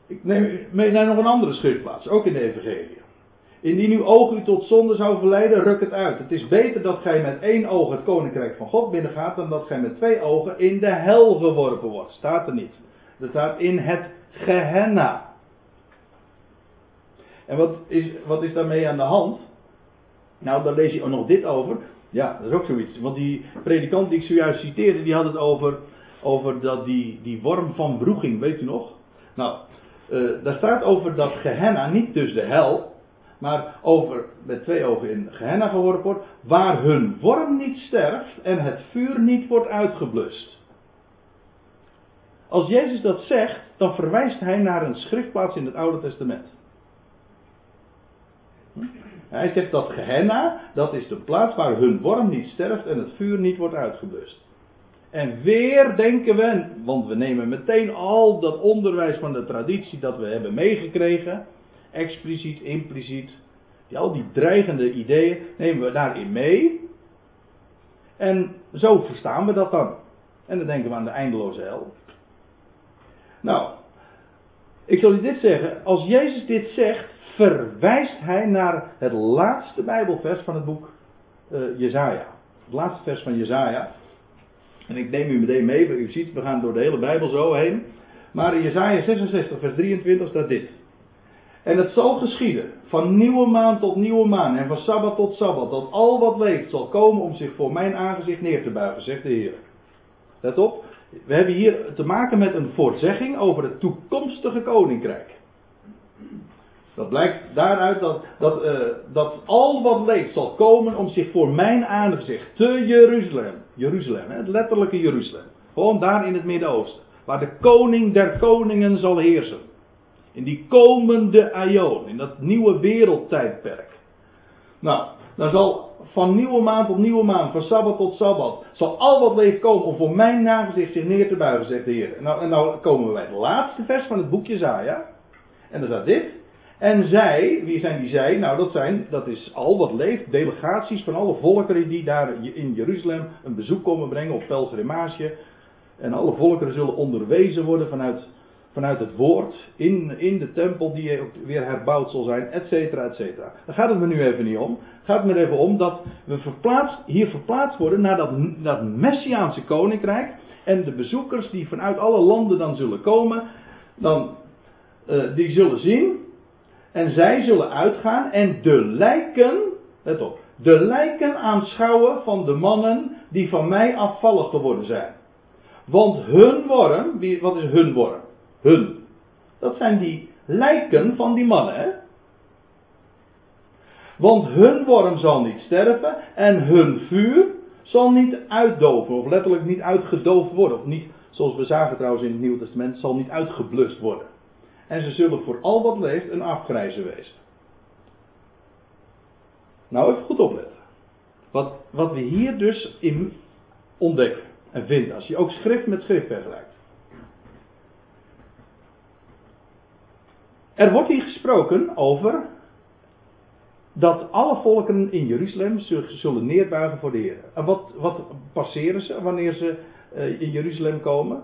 Ik neem mee naar nog een andere schriftplaats, ook in de Evangelie. Indien uw oog u tot zonde zou verleiden, ruk het uit. Het is beter dat gij met één oog het koninkrijk van God binnengaat, dan dat gij met twee ogen in de hel geworpen wordt. Staat er niet. Er staat in het Gehenna. En wat is, wat is daarmee aan de hand? Nou, daar lees je ook nog dit over. Ja, dat is ook zoiets. Want die predikant die ik zojuist citeerde, die had het over, over dat die, die worm van broeging, weet u nog? Nou, uh, daar staat over dat Gehenna, niet dus de hel, maar over met twee ogen in Gehenna geworpen wordt, waar hun worm niet sterft en het vuur niet wordt uitgeblust. Als Jezus dat zegt, dan verwijst hij naar een schriftplaats in het Oude Testament. Hij zegt dat Gehenna, dat is de plaats waar hun worm niet sterft en het vuur niet wordt uitgeblust. En weer denken we, want we nemen meteen al dat onderwijs van de traditie dat we hebben meegekregen, expliciet, impliciet, die, al die dreigende ideeën nemen we daarin mee. En zo verstaan we dat dan. En dan denken we aan de eindeloze hel. Nou, ik zal u dit zeggen. Als Jezus dit zegt, verwijst hij naar het laatste Bijbelvers van het boek uh, Jezaja. Het laatste vers van Jezaja. En ik neem u meteen mee, u ziet, we gaan door de hele Bijbel zo heen. Maar in Jezaja 66, vers 23 staat dit. En het zal geschieden, van nieuwe maan tot nieuwe maan en van sabbat tot sabbat, dat al wat leeft zal komen om zich voor mijn aangezicht neer te buigen, zegt de Heer. Let op, we hebben hier te maken met een voorzegging over het toekomstige koninkrijk. Dat blijkt daaruit dat, dat, uh, dat al wat leeft zal komen om zich voor mijn aangezicht te Jeruzalem. Jeruzalem, het letterlijke Jeruzalem. Gewoon daar in het Midden-Oosten. Waar de koning der koningen zal heersen. In die komende aion, in dat nieuwe wereldtijdperk. Nou, dan zal van nieuwe maand tot nieuwe maand, van sabbat tot sabbat, zal al wat leeft komen om voor mijn nagezicht zich neer te buigen, zegt de Heer. Nou, en nou komen we bij het laatste vers van het boekje Zaja. En dan staat dit. En zij, wie zijn die zij? Nou, dat zijn, dat is al wat leeft, delegaties van alle volkeren die daar in Jeruzalem een bezoek komen brengen op pelgrimage. En alle volkeren zullen onderwezen worden vanuit, vanuit het woord in, in de tempel die weer herbouwd zal zijn, et cetera, et cetera. Daar gaat het me nu even niet om. Het gaat me er even om dat we verplaatst, hier verplaatst worden naar dat, dat Messiaanse koninkrijk. En de bezoekers die vanuit alle landen dan zullen komen, dan, uh, die zullen zien en zij zullen uitgaan en de lijken, let op, de lijken aanschouwen van de mannen die van mij afvallig geworden zijn. Want hun worm, wie, wat is hun worm? Hun. Dat zijn die lijken van die mannen, hè? Want hun worm zal niet sterven en hun vuur zal niet uitdoven, of letterlijk niet uitgedoofd worden. Of niet, zoals we zagen trouwens in het Nieuwe Testament, zal niet uitgeblust worden. En ze zullen voor al wat leeft een afgrijze wezen. Nou, even goed opletten. Wat, wat we hier dus in ontdekken en vinden, als je ook schrift met schrift vergelijkt. Er wordt hier gesproken over dat alle volken in Jeruzalem zullen neerbuigen voor de Heer. En wat, wat passeren ze wanneer ze uh, in Jeruzalem komen?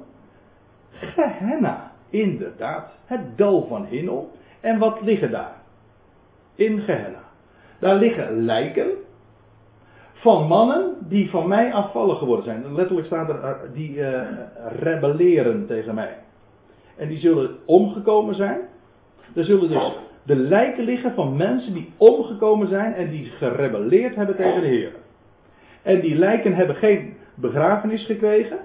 Gehenna. Inderdaad, het dal van Hinnom. En wat liggen daar? In Gehenna. Daar liggen lijken van mannen die van mij afvallen geworden zijn. Letterlijk staat er, eh, die uh, rebelleren tegen mij. En die zullen omgekomen zijn. Er zullen dus de lijken liggen van mensen die omgekomen zijn en die gerebelleerd hebben tegen de Heer. En die lijken hebben geen begrafenis gekregen.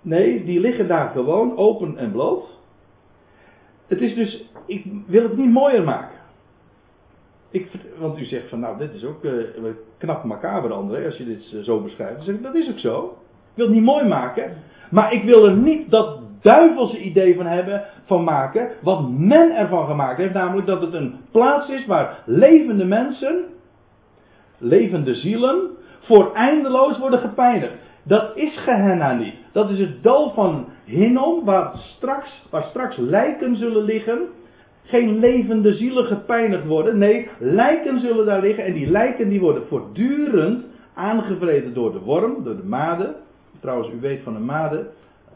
Nee, die liggen daar gewoon open en bloot. Het is dus, ik wil het niet mooier maken. Ik, want u zegt van, nou, dit is ook uh, knap macaber, André, als je dit eh, zo beschrijft. Dan zeg ik, dat is ook zo. Ik wil het niet mooi maken. Maar ik wil er niet dat duivelse idee van hebben, van maken, wat men ervan gemaakt heeft. Namelijk dat het een plaats is waar levende mensen, levende zielen, voor eindeloos worden gepijnigd. Dat is Gehenna niet. Dat is het dal van Hinnom, waar straks, waar straks lijken zullen liggen. Geen levende zielen gepijnigd worden. Nee, lijken zullen daar liggen. En die lijken die worden voortdurend aangevreten door de worm, door de made. Trouwens, u weet van de made.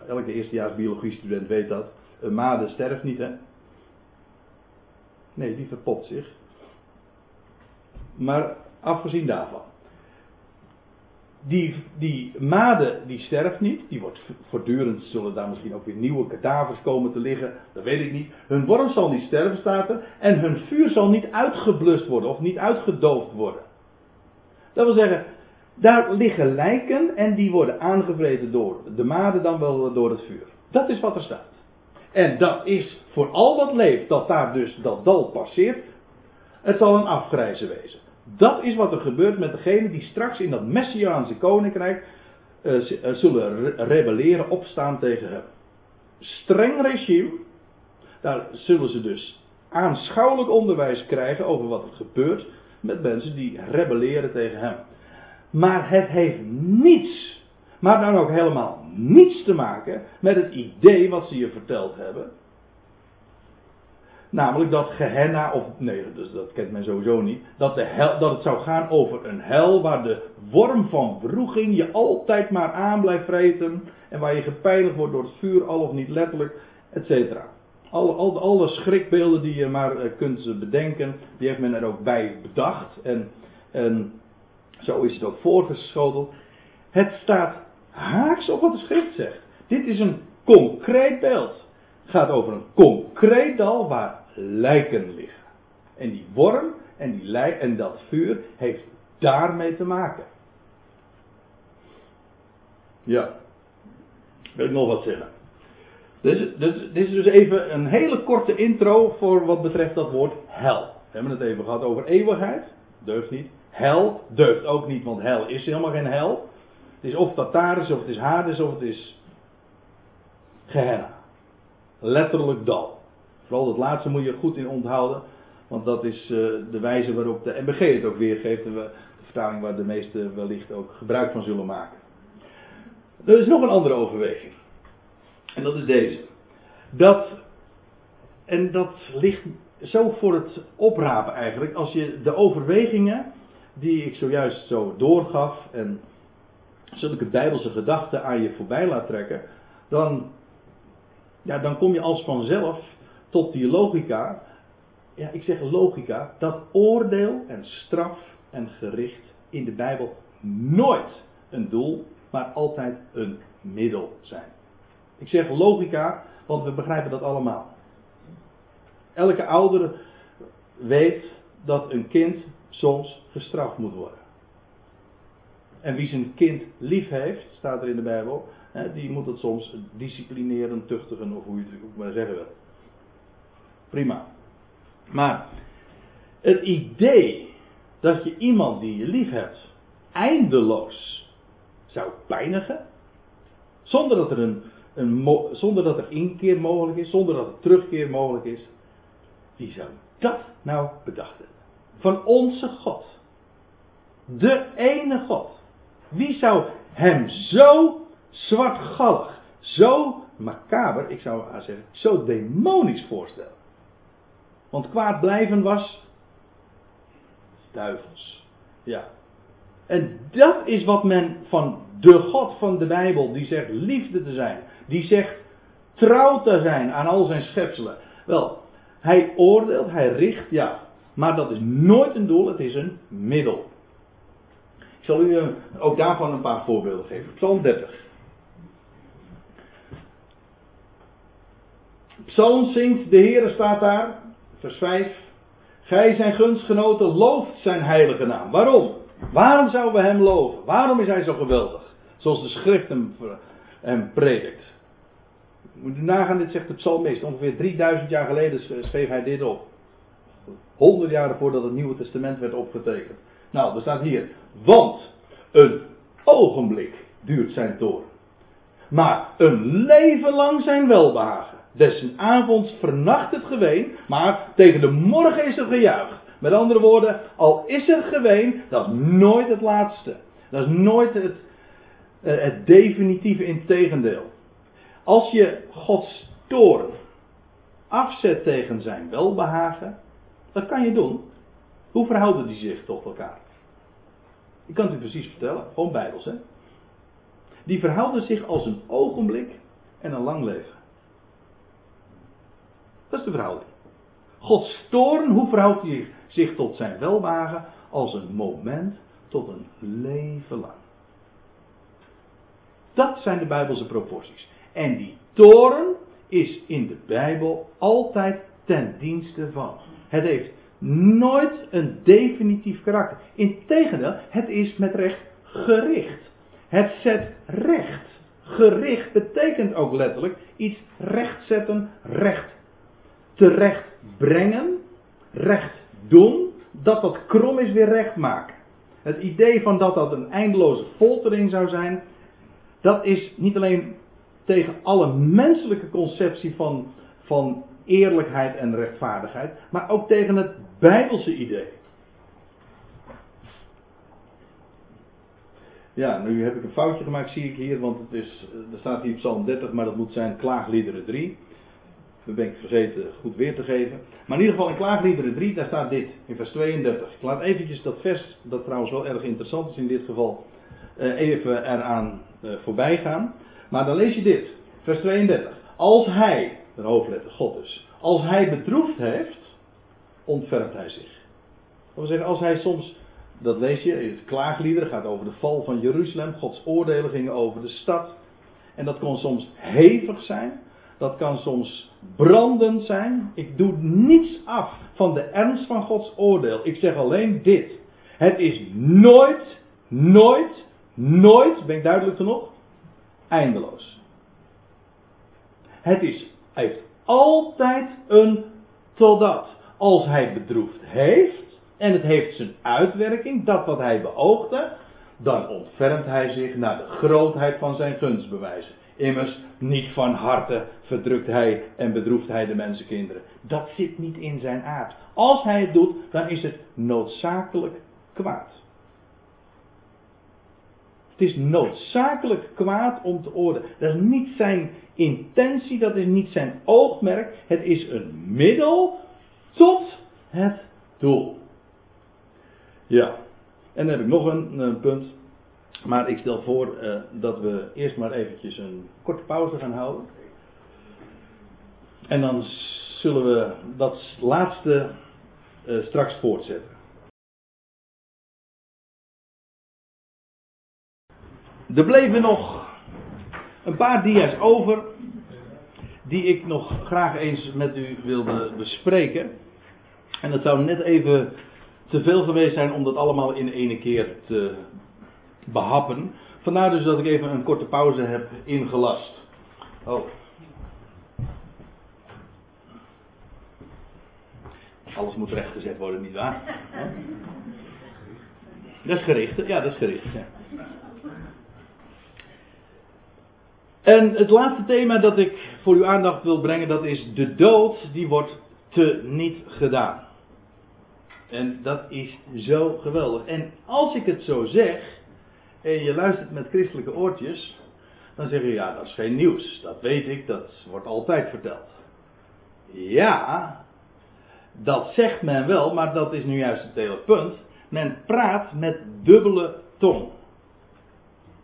Elke eerstejaars biologiestudent weet dat. Een made sterft niet, hè? Nee, die verpopt zich. Maar afgezien daarvan. Die, die die sterft niet. Die wordt voortdurend, zullen daar misschien ook weer nieuwe kadavers komen te liggen. Dat weet ik niet. Hun worm zal niet sterven, staat er. En hun vuur zal niet uitgeblust worden of niet uitgedoofd worden. Dat wil zeggen, daar liggen lijken en die worden aangevreten door de made dan wel door het vuur. Dat is wat er staat. En dat is voor al wat leeft, dat daar dus dat dal passeert, het zal een afgrijzen wezen. Dat is wat er gebeurt met degenen die straks in dat Messiaanse koninkrijk uh, zullen rebelleren, opstaan tegen hem. Streng regime, daar zullen ze dus aanschouwelijk onderwijs krijgen over wat er gebeurt met mensen die rebelleren tegen hem. Maar het heeft niets, maar dan ook helemaal niets te maken met het idee wat ze je verteld hebben. Namelijk dat Gehenna, of nee, dus dat kent men sowieso niet. Dat, de hel, dat het zou gaan over een hel waar de worm van wroeging je altijd maar aan blijft vreten. En waar je gepeinigd wordt door het vuur, al of niet letterlijk, et cetera. Alle, alle, alle schrikbeelden die je maar uh, kunt bedenken, die heeft men er ook bij bedacht. En, en zo is het ook voorgeschoteld. Het staat haaks op wat de schrift zegt. Dit is een concreet beeld. Het gaat over een concreet dal waar lijken liggen. En die worm en, die lijk, en dat vuur heeft daarmee te maken. Ja. Wil ik nog wat zeggen? Dit, is dus even een hele korte intro voor wat betreft dat woord hel. We hebben het even gehad over eeuwigheid. Deugt niet. Hel deugt ook niet, want hel is helemaal geen hel. Het is of Tataris, of het is Hades, of het is Gehenna. Letterlijk dal. Vooral dat laatste moet je goed in onthouden. Want dat is uh, de wijze waarop de MBG het ook weergeeft. De, de vertaling waar de meesten wellicht ook gebruik van zullen maken. Er is nog een andere overweging. En dat is deze. Dat, en dat ligt zo voor het oprapen eigenlijk. Als je de overwegingen die ik zojuist zo doorgaf en zulke bijbelse gedachten aan je voorbij laat trekken, dan, ja, dan kom je als vanzelf tot die logica. Ja, ik zeg logica, dat oordeel en straf en gericht in de Bijbel nooit een doel, maar altijd een middel zijn. Ik zeg logica, want we begrijpen dat allemaal. Elke ouder weet dat een kind soms gestraft moet worden. En wie zijn kind lief heeft, staat er in de Bijbel, die moet het soms disciplineren, tuchtigen of hoe je het ook maar zeggen wil. Prima. Maar het idee dat je iemand die je lief hebt eindeloos zou pijnigen, zonder dat er een, een zonder dat er inkeer mogelijk is, zonder dat er terugkeer mogelijk is, wie zou dat nou bedacht hebben? Van onze God. De ene God. Wie zou hem zo zwartgallig, zo macaber, ik zou haar zeggen, zo demonisch voorstellen? Want kwaad blijven was duivels. Ja. En dat is wat men van de God van de Bijbel, die zegt liefde te zijn, die zegt trouw te zijn aan al zijn schepselen. Wel, hij oordeelt, hij richt, ja, maar dat is nooit een doel, het is een middel. Ik zal u eh, ook daarvan een paar voorbeelden geven. Psalm 30. Psalm zingt, de Heere staat daar, vers 5. Gij zijn gunstgenoten looft zijn heilige naam. Waarom? Waarom zouden we hem loven? Waarom is hij zo geweldig? Zoals de schrift hem, hem predikt. Moet u nagaan, dit zegt de psalmist. Ongeveer 3000 jaar geleden schreef hij dit op. Honderd jaren voordat het Nieuwe Testament werd opgetekend. Nou, er staat hier. Want een ogenblik duurt zijn toorn. Maar een leven lang zijn welbehagen. Des avonds vernacht het geween, maar tegen de morgen is er gejuich. Met andere woorden, al is er geween, dat is nooit het laatste. Dat is nooit het, eh, het definitieve integendeel. Als je Gods toorn afzet tegen zijn welbehagen, dat kan je doen. Hoe verhouden die zich tot elkaar? Ik kan het u precies vertellen, gewoon bijbels hè. Die verhouden zich als een ogenblik en een lang leven. Dat is de verhouding. Gods toorn, hoe verhoudt hij zich tot zijn welwagen? Als een moment tot een leven lang. Dat zijn de Bijbelse proporties. En die toren is in de Bijbel altijd ten dienste van. Het heeft nooit een definitief karakter. Integendeel, het is met recht gericht. Het zet recht. Gericht betekent ook letterlijk iets rechtzetten, recht terecht brengen, recht doen, dat dat krom is weer recht maken. Het idee van dat dat een eindeloze foltering zou zijn, dat is niet alleen tegen alle menselijke conceptie van, van eerlijkheid en rechtvaardigheid, maar ook tegen het Bijbelse idee. Ja, nu heb ik een foutje gemaakt, zie ik hier, want het is, er staat hier Psalm 30, maar dat moet zijn Klaagliederen 3. Dat ben ik vergeten goed weer te geven. Maar in ieder geval in Klaagliederen 3, daar staat dit, in vers 32. Ik laat eventjes dat vers, dat trouwens wel erg interessant is in dit geval, eh, even eraan uh, voorbij gaan. Maar dan lees je dit, vers 32. Als hij, de hoofdletter God dus, als hij bedroefd heeft, ontfermt hij zich. Dat zeggen, als hij soms, dat lees je, het klaagliederen gaat over de val van Jeruzalem, Gods oordelen gingen over de stad. En dat kon soms hevig zijn, dat kan soms brandend zijn. Ik doe niets af van de ernst van Gods oordeel. Ik zeg alleen dit. Het is nooit, nooit, nooit, ben ik duidelijk genoeg? Eindeloos. Het is, heeft altijd een totdat. Als hij bedroefd heeft, en het heeft zijn uitwerking, dat wat hij beoogde, dan ontfermt hij zich naar de grootheid van zijn gunstbewijzen. Immers, niet van harte verdrukt hij en bedroeft hij de mensenkinderen. Dat zit niet in zijn aard. Als hij het doet, dan is het noodzakelijk kwaad. Het is noodzakelijk kwaad om te oordelen. Dat is niet zijn intentie, dat is niet zijn oogmerk. Het is een middel tot het doel. Ja, en dan heb ik nog een, punt. Maar ik stel voor uh, dat we eerst maar eventjes een korte pauze gaan houden. En dan zullen we dat laatste uh, straks voortzetten. Er bleven nog een paar dia's over. Die ik nog graag eens met u wilde bespreken. En het zou net even te veel geweest zijn om dat allemaal in ene keer te behappen. Vandaar dus dat ik even een korte pauze heb ingelast. Oh. Alles moet rechtgezet worden, nietwaar? Dat is gericht, ja, dat is gericht. Ja. En het laatste thema dat ik voor uw aandacht wil brengen, dat is de dood, die wordt te niet gedaan. En dat is zo geweldig. En als ik het zo zeg, en je luistert met christelijke oortjes, dan zeg je ja, dat is geen nieuws. Dat weet ik, dat wordt altijd verteld. Ja, dat zegt men wel, maar dat is nu juist het hele punt. Men praat met dubbele tong.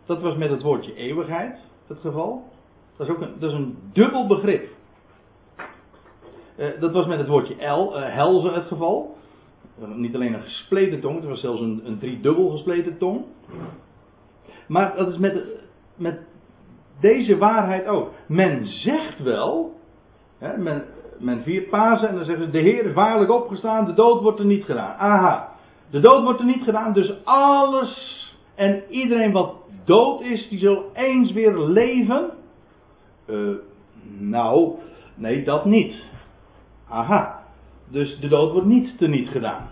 Dat was met het woordje eeuwigheid het geval. Dat is ook een, dat is een dubbel begrip. Uh, dat was met het woordje el, uh, helze het geval. Niet alleen een gespleten tong, het was zelfs een, een driedubbel gespleten tong. Maar dat is met, met deze waarheid ook. Men zegt wel, hè, men, men viert Pasen en dan zeggen ze: De Heer is waarlijk opgestaan, de dood wordt er niet gedaan. Aha, de dood wordt er niet gedaan, dus alles en iedereen wat dood is, die zal eens weer leven. Uh, nou, nee, dat niet. Aha, dus de dood wordt niet teniet gedaan.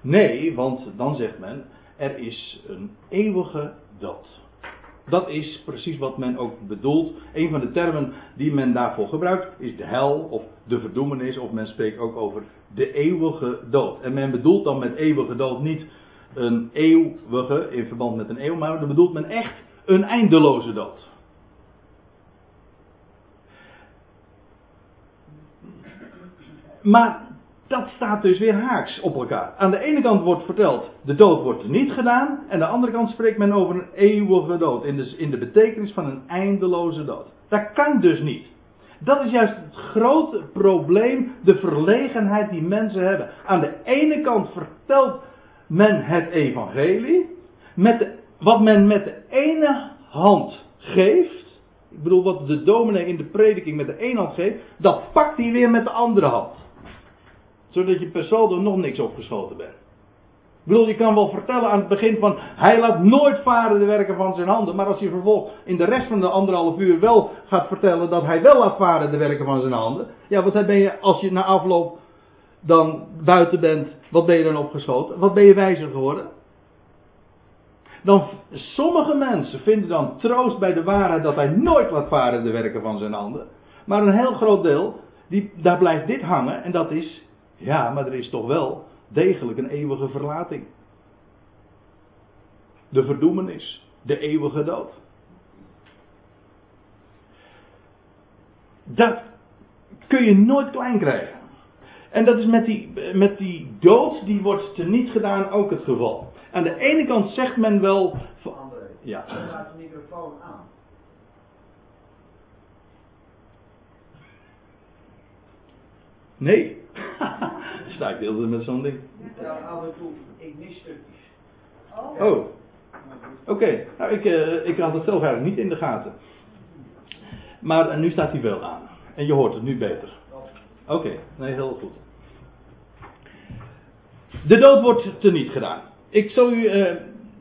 Nee, want dan zegt men, er is een eeuwige dood. Dat is precies wat men ook bedoelt. Een van de termen die men daarvoor gebruikt is de hel of de verdoemenis, of men spreekt ook over de eeuwige dood. En men bedoelt dan met eeuwige dood niet een eeuwige in verband met een eeuw, maar dan bedoelt men echt een eindeloze dood. Maar dat staat dus weer haaks op elkaar. Aan de ene kant wordt verteld, de dood wordt niet gedaan. En aan de andere kant spreekt men over een eeuwige dood. In de, in de betekenis van een eindeloze dood. Dat kan dus niet. Dat is juist het grote probleem, de verlegenheid die mensen hebben. Aan de ene kant vertelt men het evangelie, met wat men met de ene hand geeft, ik bedoel wat de dominee in de prediking met de ene hand geeft, dat pakt hij weer met de andere hand. Zodat je per saldo nog niks opgeschoten bent. Ik bedoel, je kan wel vertellen aan het begin van, hij laat nooit varen de werken van zijn handen. Maar als je vervolgens in de rest van de anderhalf uur wel gaat vertellen dat hij wel laat varen de werken van zijn handen. Ja, wat ben je, als je na afloop dan buiten bent, wat ben je dan opgeschoten? Wat ben je wijzer geworden? Dan, sommige mensen vinden dan troost bij de waarheid dat hij nooit laat varen de werken van zijn handen. Maar een heel groot deel, die, daar blijft dit hangen en dat is, ja, maar er is toch wel degelijk een eeuwige verlating. De verdoemenis, de eeuwige dood. Dat kun je nooit klein krijgen. En dat is met die, met die dood, die wordt teniet gedaan ook het geval. Aan de ene kant zegt men wel. André, ja. Laat de microfoon aan. Nee. Sta ik deelde met zo'n ding. Ja, af en toe, ik mis stukjes. Oh. oh. Oké, nou ik, uh, ik had het zelf eigenlijk niet in de gaten. Maar nu staat hij wel aan. En je hoort het nu beter. Oké, nee, heel goed. De dood wordt teniet gedaan. Ik zal u uh,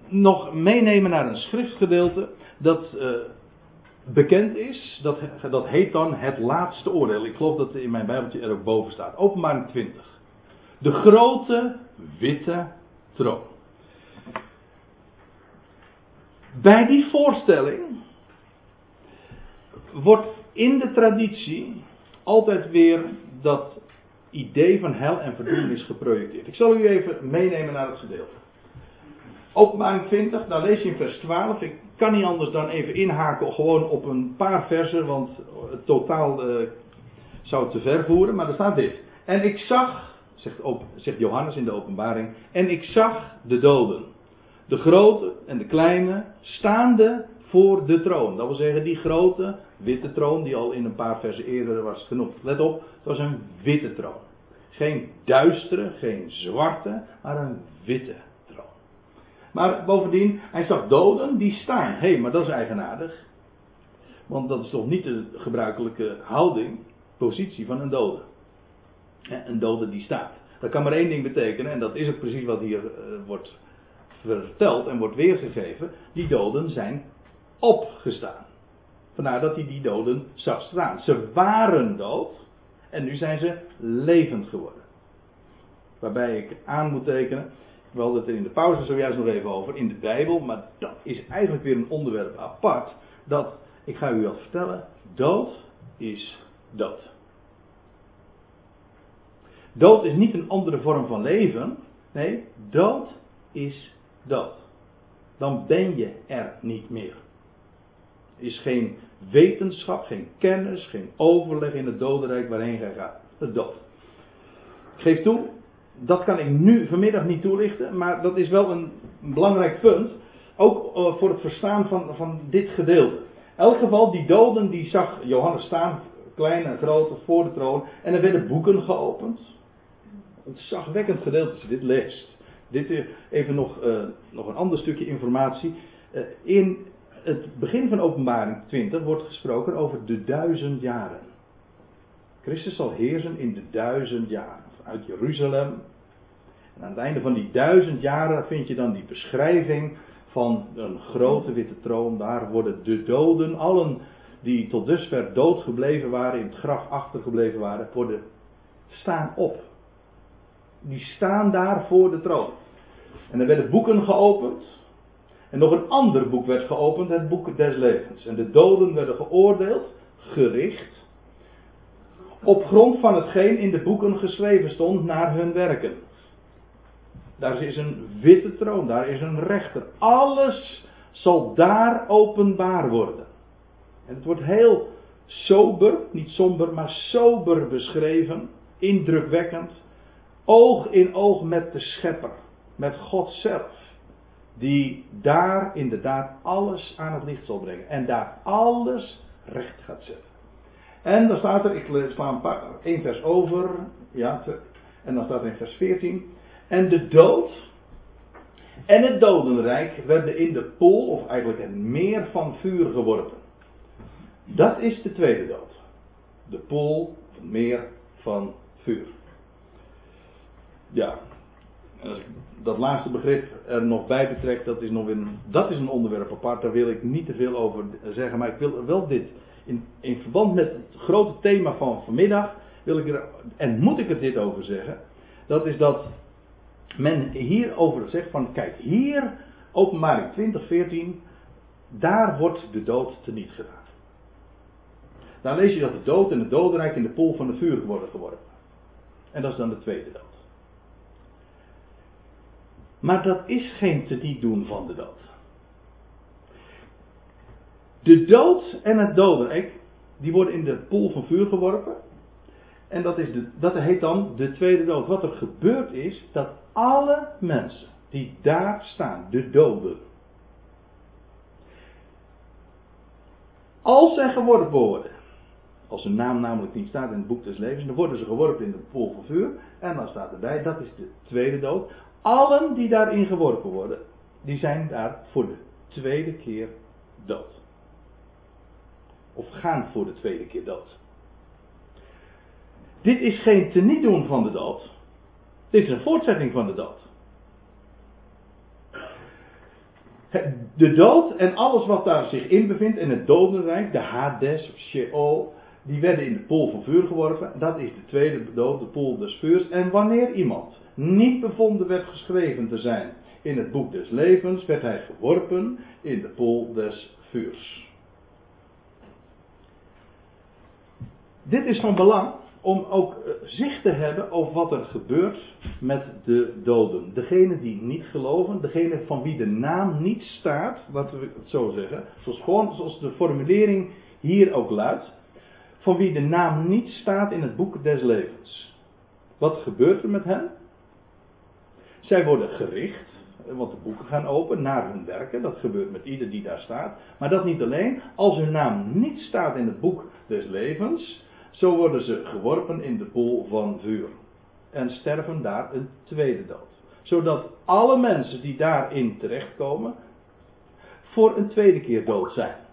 nog meenemen naar een schriftgedeelte dat uh, bekend is. Dat, dat heet dan het laatste oordeel. Ik geloof dat in mijn Bijbeltje er ook boven staat. Openbaring 20. De grote witte troon. Bij die voorstelling wordt in de traditie altijd weer dat idee van hel en verdoemenis geprojecteerd. Ik zal u even meenemen naar het gedeelte. Openbaring 20, daar lees je in vers 12. Ik kan niet anders dan even inhaken gewoon op een paar versen, want het totaal uh, zou te ver voeren. Maar er staat dit. En ik zag zegt, zegt Johannes in de openbaring. En ik zag de doden, de grote en de kleine, staande voor de troon. Dat wil zeggen, die grote witte troon die al in een paar versen eerder was genoemd. Let op, het was een witte troon. Geen duistere, geen zwarte, maar een witte troon. Maar bovendien, hij zag doden die staan. Hé, hey, maar dat is eigenaardig. Want dat is toch niet de gebruikelijke houding, positie van een dode. Een dode die staat. Dat kan maar één ding betekenen, en dat is ook precies wat hier uh, wordt verteld en wordt weergegeven. Die doden zijn opgestaan. Vandaar dat hij die doden zag staan. Ze waren dood en nu zijn ze levend geworden. Waarbij ik aan moet tekenen, we hadden het er in de pauze zojuist nog even over, in de Bijbel, maar dat is eigenlijk weer een onderwerp apart. Dat, ik ga u wat vertellen, dood is dood. Dood is niet een andere vorm van leven. Nee, dood is dood. Dan ben je er niet meer. Is geen wetenschap, geen kennis, geen overleg in het dodenrijk waarheen gij gaat. Het dood. Geef toe, dat kan ik nu vanmiddag niet toelichten, maar dat is wel een, belangrijk punt. Ook uh, voor het verstaan van, van dit gedeelte. In elk geval, die doden die zag Johannes staan, klein en groot, voor de troon. En er werden boeken geopend een zagwekkend gedeelte als je dit leest. Dit eh, even nog, uh, nog een ander stukje informatie. In het begin van openbaring 20 wordt gesproken over de duizend jaren. Christus zal heersen in de duizend jaren. Uit Jeruzalem. En aan het einde van die duizend jaren vind je dan die beschrijving van een grote witte troon. Daar worden de doden, allen die tot dusver dood gebleven waren, in het graf achtergebleven waren, worden staan op die staan daar voor de troon. En er werden boeken geopend. En nog een ander boek werd geopend, het boek des levens. En de doden werden geoordeeld, gericht, op grond van hetgeen in de boeken geschreven stond naar hun werken. Daar is een witte troon, daar is een rechter. Alles zal daar openbaar worden. En het wordt heel sober, niet somber, maar sober beschreven, indrukwekkend oog in oog met de schepper, met God zelf. Die daar inderdaad alles aan het licht zal brengen. En daar alles recht gaat zetten. En dan staat er, ik sla een paar, één vers over, ja, en dan staat er in vers 14. En de dood en het dodenrijk werden in de pool, of eigenlijk het meer van vuur geworpen. Dat is de tweede dood. De pool, het meer van vuur. Ja, dat laatste begrip er nog bij betrek, dat is, nog een, dat is een onderwerp apart, daar wil ik niet te veel over zeggen, maar ik wil wel dit, in, in verband met het grote thema van vanmiddag, wil ik er, en moet ik er dit over zeggen, dat is dat men hierover zegt van, kijk, hier, openbaring 20, 14, daar wordt de dood teniet gedaan. Daar lees je dat de dood en het dodenrijk in de pool van de vuur worden geworpen. En dat is dan de tweede dood. Maar dat is geen te niet doen van de dood. De dood en het dodenrijk, die worden in de pool van vuur geworpen. En dat, is de, dat heet dan de tweede dood. Wat er gebeurt is dat alle mensen die daar staan, de doden, als zij geworpen worden, als hun naam namelijk niet staat in het boek des levens, dan worden ze geworpen in de pool van vuur. En dan staat erbij, dat is de tweede dood. Allen die daarin geworpen worden, die zijn daar voor de tweede keer dood. Of gaan voor de tweede keer dood. Dit is geen teniet doen van de dood. Dit is een voortzetting van de dood. De dood en alles wat daar zich in bevindt in het dodenrijk, de Hades Sheol, die werden in de pool van vuur geworpen. Dat is de tweede dood, de pool des vuurs. En wanneer iemand niet bevonden werd geschreven te zijn in het boek des levens, werd hij geworpen in de pool des vuurs. Dit is van belang om ook eh, zicht te hebben over wat er gebeurt met de doden. Degene die niet geloven, degene van wie de naam niet staat, laten we het zo zeggen, zoals, gewoon, zoals de formulering hier ook luidt, van wie de naam niet staat in het boek des levens. Wat gebeurt er met hen? Zij worden gericht, want de boeken gaan open naar hun werken. Dat gebeurt met ieder die daar staat. Maar dat niet alleen. Als hun naam niet staat in het boek des levens, zo worden ze geworpen in de pool van vuur. En sterven daar een tweede dood. Zodat alle mensen die daarin terechtkomen, voor een tweede keer dood zijn.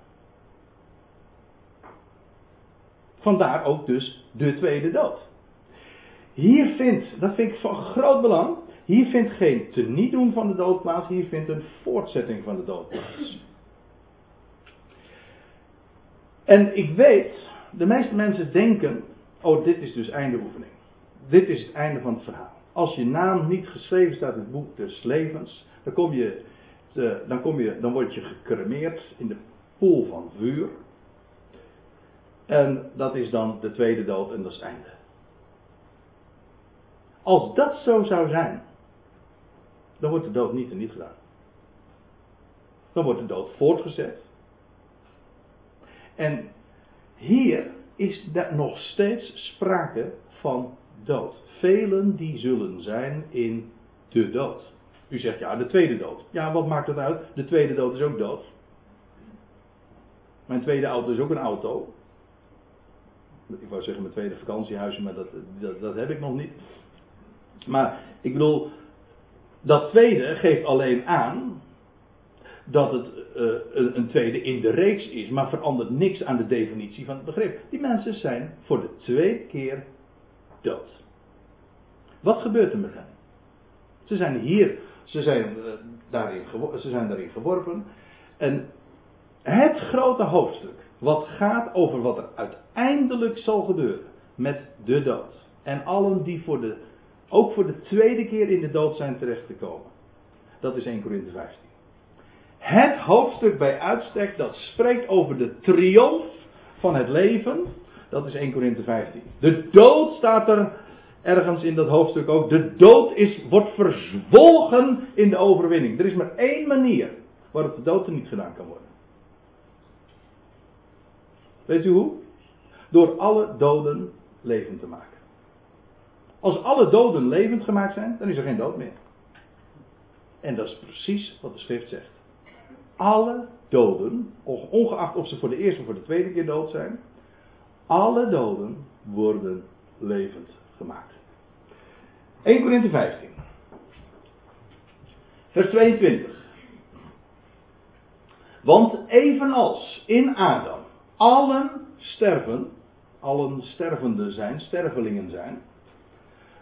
Vandaar ook dus de tweede dood. Hier vindt, dat vind ik van groot belang, hier vindt geen tenietdoen van de dood plaats, hier vindt een voortzetting van de dood plaats. En ik weet de meeste mensen denken, oh dit is dus einde oefening. Dit is het einde van het verhaal. Als je naam niet geschreven staat in het boek des levens, dan, kom je, dan, kom je, dan word je gecremeerd in de pool van vuur. En dat is dan de tweede dood en dat is het einde. Als dat zo zou zijn, dan wordt de dood niet en niet gedaan. Dan wordt de dood voortgezet. En hier is er nog steeds sprake van dood. Velen die zullen zijn in de dood. U zegt ja, de tweede dood. Ja, wat maakt dat uit? De tweede dood is ook dood. Mijn tweede auto is ook een auto. Ik wou zeggen mijn tweede vakantiehuisje, maar dat, dat, dat heb ik nog niet. Maar ik bedoel, dat tweede geeft alleen aan dat het uh, een tweede in de reeks is, maar verandert niks aan de definitie van het begrip. Die mensen zijn voor de tweede keer dood. Wat gebeurt er met hen? Ze zijn hier, ze zijn, uh, daarin, ze zijn daarin geworpen. En het grote hoofdstuk, wat gaat over wat er uiteindelijk zal gebeuren met de dood. En allen die voor de, ook voor de tweede keer in de dood zijn terechtgekomen. Dat is 1 Corinthië 15 het hoofdstuk bij uitstek dat spreekt over de triomf van het leven. Dat is 1 Korinthe 15. De dood staat er ergens in dat hoofdstuk ook. De dood is, wordt verzwolgen in de overwinning. Er is maar één manier waarop de dood er niet gedaan kan worden. Weet u hoe? Door alle doden levend te maken. Als alle doden levend gemaakt zijn, dan is er geen dood meer. En dat is precies wat de schrift zegt. alle doden, ongeacht of ze voor de eerste of voor de tweede keer dood zijn, alle doden worden levend gemaakt. 1 Corinthië 15. Vers 22. Want evenals in Adam allen sterven, allen stervende zijn, stervelingen zijn,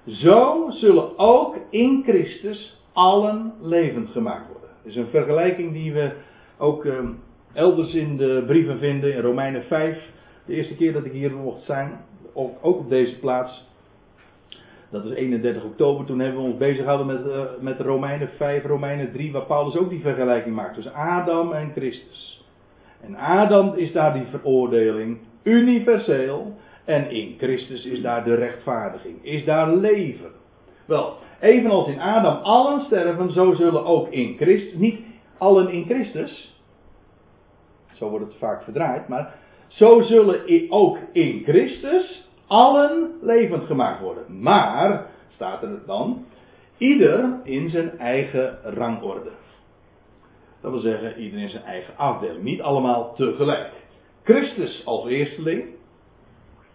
zo zullen ook in Christus allen levend gemaakt worden. Dat is een vergelijking die we ook ehm, elders in de brieven vinden, in Romeinen 5. De eerste keer dat ik hier mocht zijn, ook, op deze plaats. Dat is 31 oktober, toen hebben we ons bezig gehouden met, uh, met Romeinen 5, Romeinen 3, waar Paulus ook die vergelijking maakt. Dus Adam en Christus. En Adam is daar die veroordeling, universeel. En in Christus is daar de rechtvaardiging, is daar leven. Wel, evenals in Adam allen sterven, zo zullen ook in Christus, niet allen in Christus, zo wordt het vaak verdraaid, maar zo zullen ook in Christus allen levend gemaakt worden. Maar, staat er dan, ieder in zijn eigen rangorde. Dat wil zeggen, ieder in zijn eigen afdeling. Niet allemaal tegelijk. Christus als eersteling,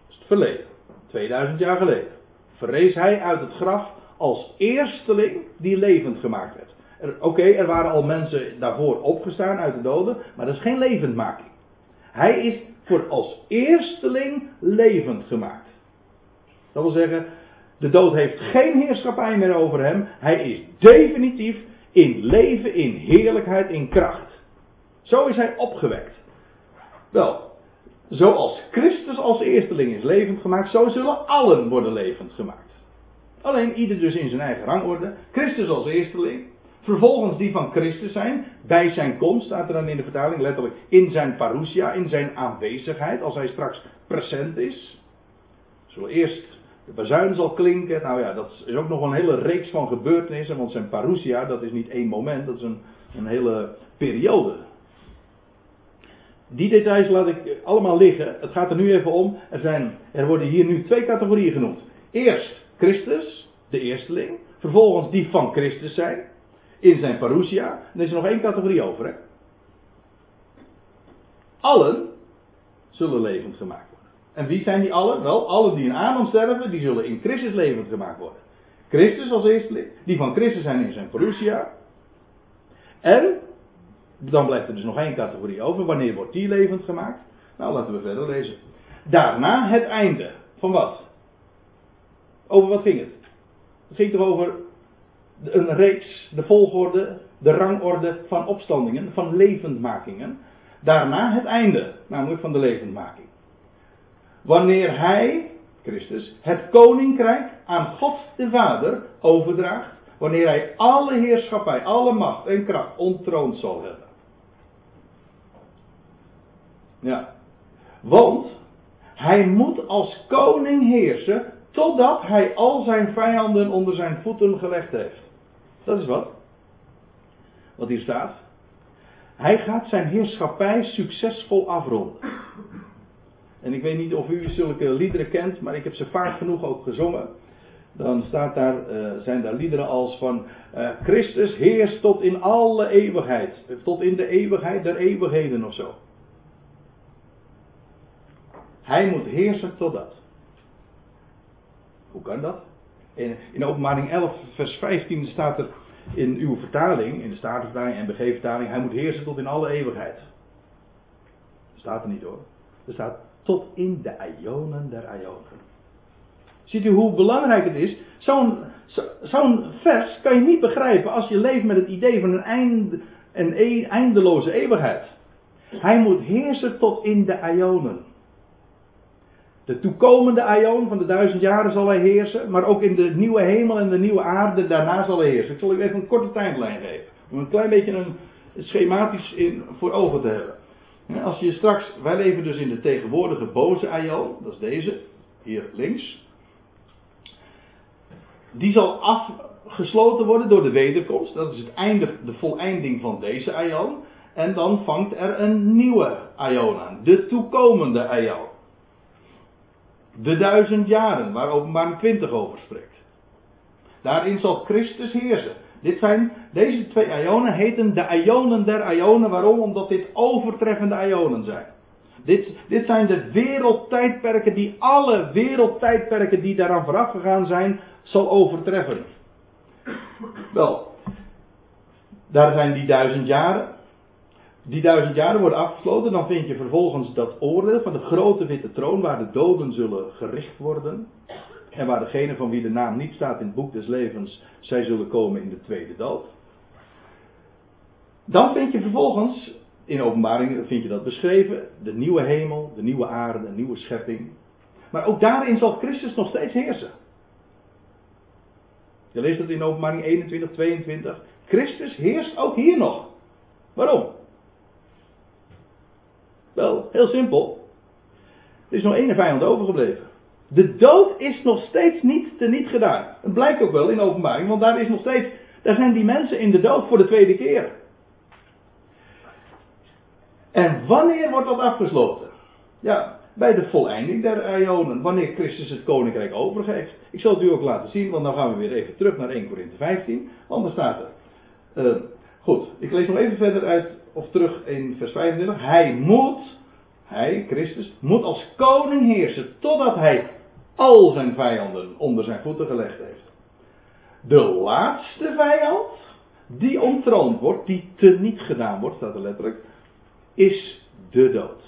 is het verleden, 2000 jaar geleden. Verrees hij uit het graf als eersteling die levend gemaakt werd. Oké, er waren al mensen daarvoor opgestaan uit de doden, maar dat is geen levendmaking. Hij is voor als eersteling levend gemaakt. Dat wil zeggen, de dood heeft geen heerschappij meer over hem. Hij is definitief in leven, in heerlijkheid, in kracht. Zo is hij opgewekt. Wel, zoals Christus als eersteling is levend gemaakt, zo zullen allen worden levend gemaakt. Alleen ieder dus in zijn eigen rangorde. Christus als eersteling. Vervolgens die van Christus zijn. Bij zijn komst staat er dan in de vertaling letterlijk in zijn parousia, in zijn aanwezigheid. Als hij straks present is. Zullen eerst de bazuin zal klinken. Nou ja, dat is ook nog een hele reeks van gebeurtenissen. Want zijn parousia, dat is niet één moment, dat is een, een hele periode. Die details laat ik allemaal liggen. Het gaat er nu even om. Er, zijn, er worden hier nu twee categorieën genoemd. Eerst Christus, de eersteling. Vervolgens die van Christus zijn. In zijn parousia. En er is er nog één categorie over. Hè? Allen zullen levend gemaakt. En wie zijn die allen? Wel, allen die in Adam sterven, die zullen in Christus levend gemaakt worden. Christus als eersteling. Die van Christus zijn in zijn parousia. En, dan blijft er dus nog één categorie over. Wanneer wordt die levend gemaakt? Nou, laten we verder lezen. Daarna het einde. Van wat? Over wat ging het? Het ging toch over een reeks, de volgorde, de rangorde van opstandingen, van levendmakingen. Daarna het einde, namelijk van de levendmaking. Wanneer hij, Christus, het koninkrijk aan God de Vader overdraagt, wanneer hij alle heerschappij, alle macht en kracht ontroond zal hebben. Ja. Want hij moet als koning heersen Totdat hij al zijn vijanden onder zijn voeten gelegd heeft. Dat is wat. Wat hier staat. Hij gaat zijn heerschappij succesvol afronden. En ik weet niet of u zulke liederen kent, maar ik heb ze vaak genoeg ook gezongen. Dan staat daar, uh, zijn daar liederen als van uh, Christus heerst tot in alle eeuwigheid. Tot in de eeuwigheid der eeuwigheden of zo. Hij moet heersen tot dat. Hoe kan dat? In, in openbaring 11, vers 15 staat er in uw vertaling, in de Statenvertaling en BG-vertaling, hij moet heersen tot in alle eeuwigheid. Dat staat er niet hoor. Er staat tot in de ionen der ionen. Ziet u hoe belangrijk het is? Zo'n vers kan je niet begrijpen als je leeft met het idee van een, eind, een e- eindeloze eeuwigheid. Hij moet heersen tot in de ionen. De toekomende aion van de duizend jaren zal hij heersen, maar ook in de nieuwe hemel en de nieuwe aarde daarna zal hij heersen. Ik zal u even een korte tijdlijn geven, om een klein beetje een schematisch in, voor ogen te hebben. Als je straks, wij leven dus in de tegenwoordige boze aion, dat is deze, hier links. Die zal afgesloten worden door de wederkomst, dat is het einde, de voleinding van deze aion. En dan vangt er een nieuwe aion aan, de toekomende aion. De duizend jaren, waar openbaring 20 over spreekt. Daarin zal Christus heersen. Dit zijn, deze twee ionen heten de ionen der ionen. Waarom? Omdat dit overtreffende ionen zijn. Dit, dit zijn de wereldtijdperken die alle wereldtijdperken die daaraan vooraf gegaan zijn, zal overtreffen. Wel, daar zijn die duizend jaren. Die duizend jaren worden afgesloten. Dan vind je vervolgens dat oordeel van de grote witte troon waar de doden zullen gericht worden. En waar degene van wie de naam niet staat in het boek des levens, zij zullen komen in de tweede dood. Dan vind je vervolgens, in openbaring vind je dat beschreven, de nieuwe hemel, de nieuwe aarde, de nieuwe schepping. Maar ook daarin zal Christus nog steeds heersen. Je leest dat in openbaring 21, 22. Christus heerst ook hier nog. Waarom? Wel, heel simpel. Er is nog één vijand overgebleven. De dood is nog steeds niet teniet gedaan. Het blijkt ook wel in openbaring, want daar is nog steeds, daar zijn die mensen in de dood voor de tweede keer. En wanneer wordt dat afgesloten? Ja, bij de voleinding der ionen, wanneer Christus het koninkrijk overgeeft. Ik zal het u ook laten zien, want dan gaan we weer even terug naar 1 Korinthe 15, want daar staat er. Uh, goed, ik lees nog even verder uit, of terug in vers 25. Hij moet, hij, Christus, moet als koning heersen totdat hij al zijn vijanden onder zijn voeten gelegd heeft. De laatste vijand die ontroond wordt, die teniet gedaan wordt, staat er letterlijk, is de dood.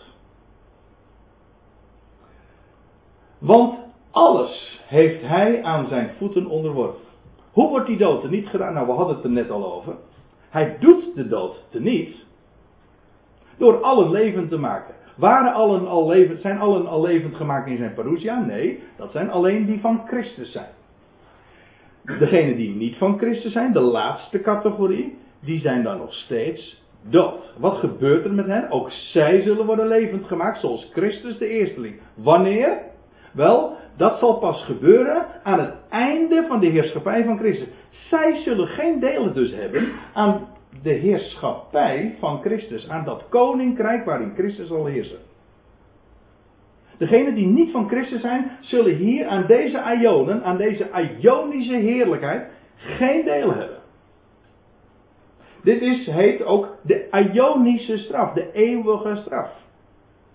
Want alles heeft hij aan zijn voeten onderworpen. Hoe wordt die dood er niet gedaan? Nou, we hadden het er net al over. Hij doet de dood teniet door allen levend te maken. Waren allen al levend, zijn allen al levend gemaakt in zijn parousia? Nee, dat zijn alleen die van Christus zijn. Degenen die niet van Christus zijn, de laatste categorie, die zijn dan nog steeds dood. Wat gebeurt er met hen? Ook zij zullen worden levend gemaakt, zoals Christus de eersteling. Wanneer? Wel, dat zal pas gebeuren aan het einde van de heerschappij van Christus. Zij zullen geen delen dus hebben aan de heerschappij van Christus, aan dat koninkrijk waarin Christus zal heersen. Degenen die niet van Christus zijn, zullen hier aan deze ionen, aan deze ionische heerlijkheid, geen deel hebben. Dit is, heet ook de ionische straf, de eeuwige straf.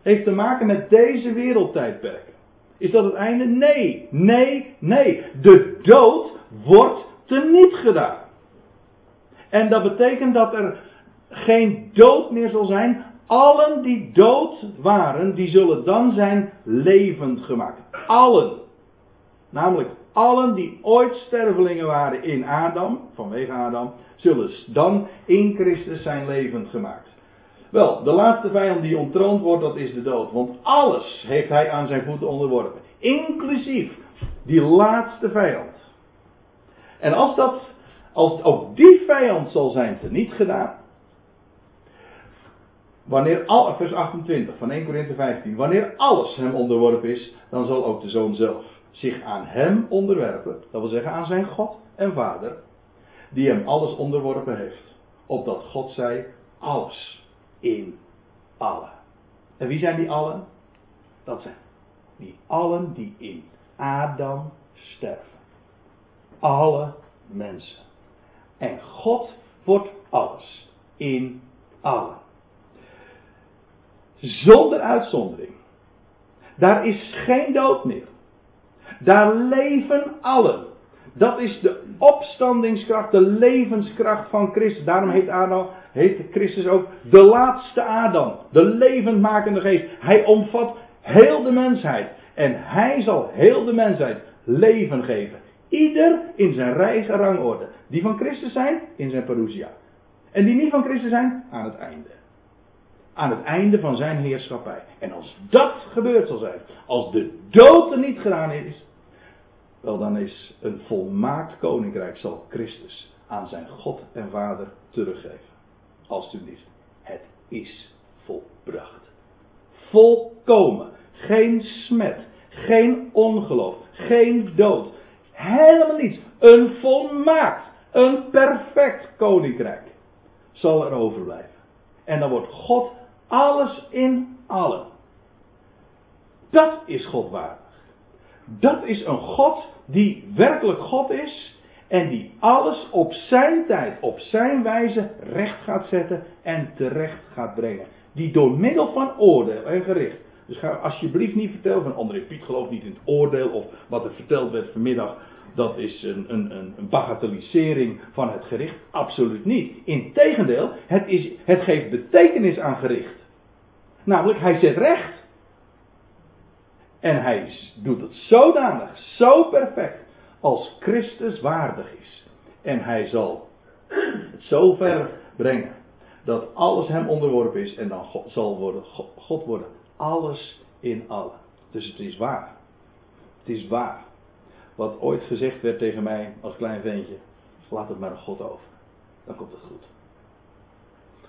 Heeft te maken met deze wereldtijdperken. Is dat het einde? Nee, nee, nee. De dood wordt teniet gedaan. En dat betekent dat er geen dood meer zal zijn. Allen die dood waren, die zullen dan zijn levend gemaakt. Allen. Namelijk allen die ooit stervelingen waren in Adam, vanwege Adam, zullen dan in Christus zijn levend gemaakt. Wel, de laatste vijand die ontroond wordt, dat is de dood. Want alles heeft hij aan zijn voeten onderworpen. Inclusief die laatste vijand. En als dat, als ook die vijand zal zijn teniet gedaan. Wanneer al, vers 28 van 1 Korinthe 15. Wanneer alles hem onderworpen is, dan zal ook de zoon zelf zich aan hem onderwerpen. Dat wil zeggen aan zijn God en Vader. Die hem alles onderworpen heeft. Opdat God zij alles in allen. En wie zijn die allen? Dat zijn die allen die in Adam sterven. Alle mensen. En God wordt alles in allen. Zonder uitzondering. Daar is geen dood meer. Daar leven allen. Dat is de opstandingskracht, de levenskracht van Christus. Daarom heet, Adam, heet Christus ook de laatste Adam. De levendmakende geest. Hij omvat heel de mensheid. En hij zal heel de mensheid leven geven. Ieder in zijn eigen rangorde. Die van Christus zijn, in zijn parousia. En die niet van Christus zijn, aan het einde. Aan het einde van zijn heerschappij. En als dat gebeurd zal zijn, als de dood er niet gedaan is, wel, dan is een volmaakt koninkrijk zal Christus aan zijn God en Vader teruggeven. Alsjeblieft, het is volbracht. Volkomen. Geen smet. Geen ongeloof. Geen dood. Helemaal niets. Een volmaakt. Een perfect koninkrijk zal er overblijven. En dan wordt God alles in allen. Dat is God waardig. Dat is een God die werkelijk God is En die alles op zijn tijd, op zijn wijze recht gaat zetten en terecht gaat brengen. Die door middel van oordeel en gericht. Dus ga alsjeblieft niet vertellen van André Piet gelooft niet in het oordeel of wat er verteld werd vanmiddag. Dat is een, een, een bagatellisering van het gericht. Absoluut niet. Integendeel, het, is, het geeft betekenis aan gericht. Namelijk, hij zet recht. En hij doet het zodanig, zo perfect, als Christus waardig is. En hij zal het zo ver brengen dat alles hem onderworpen is en dan zal worden, God worden alles in allen. Dus het is waar. Het is waar. Wat ooit gezegd werd tegen mij als klein ventje. Laat het maar aan God over. Dan komt het goed.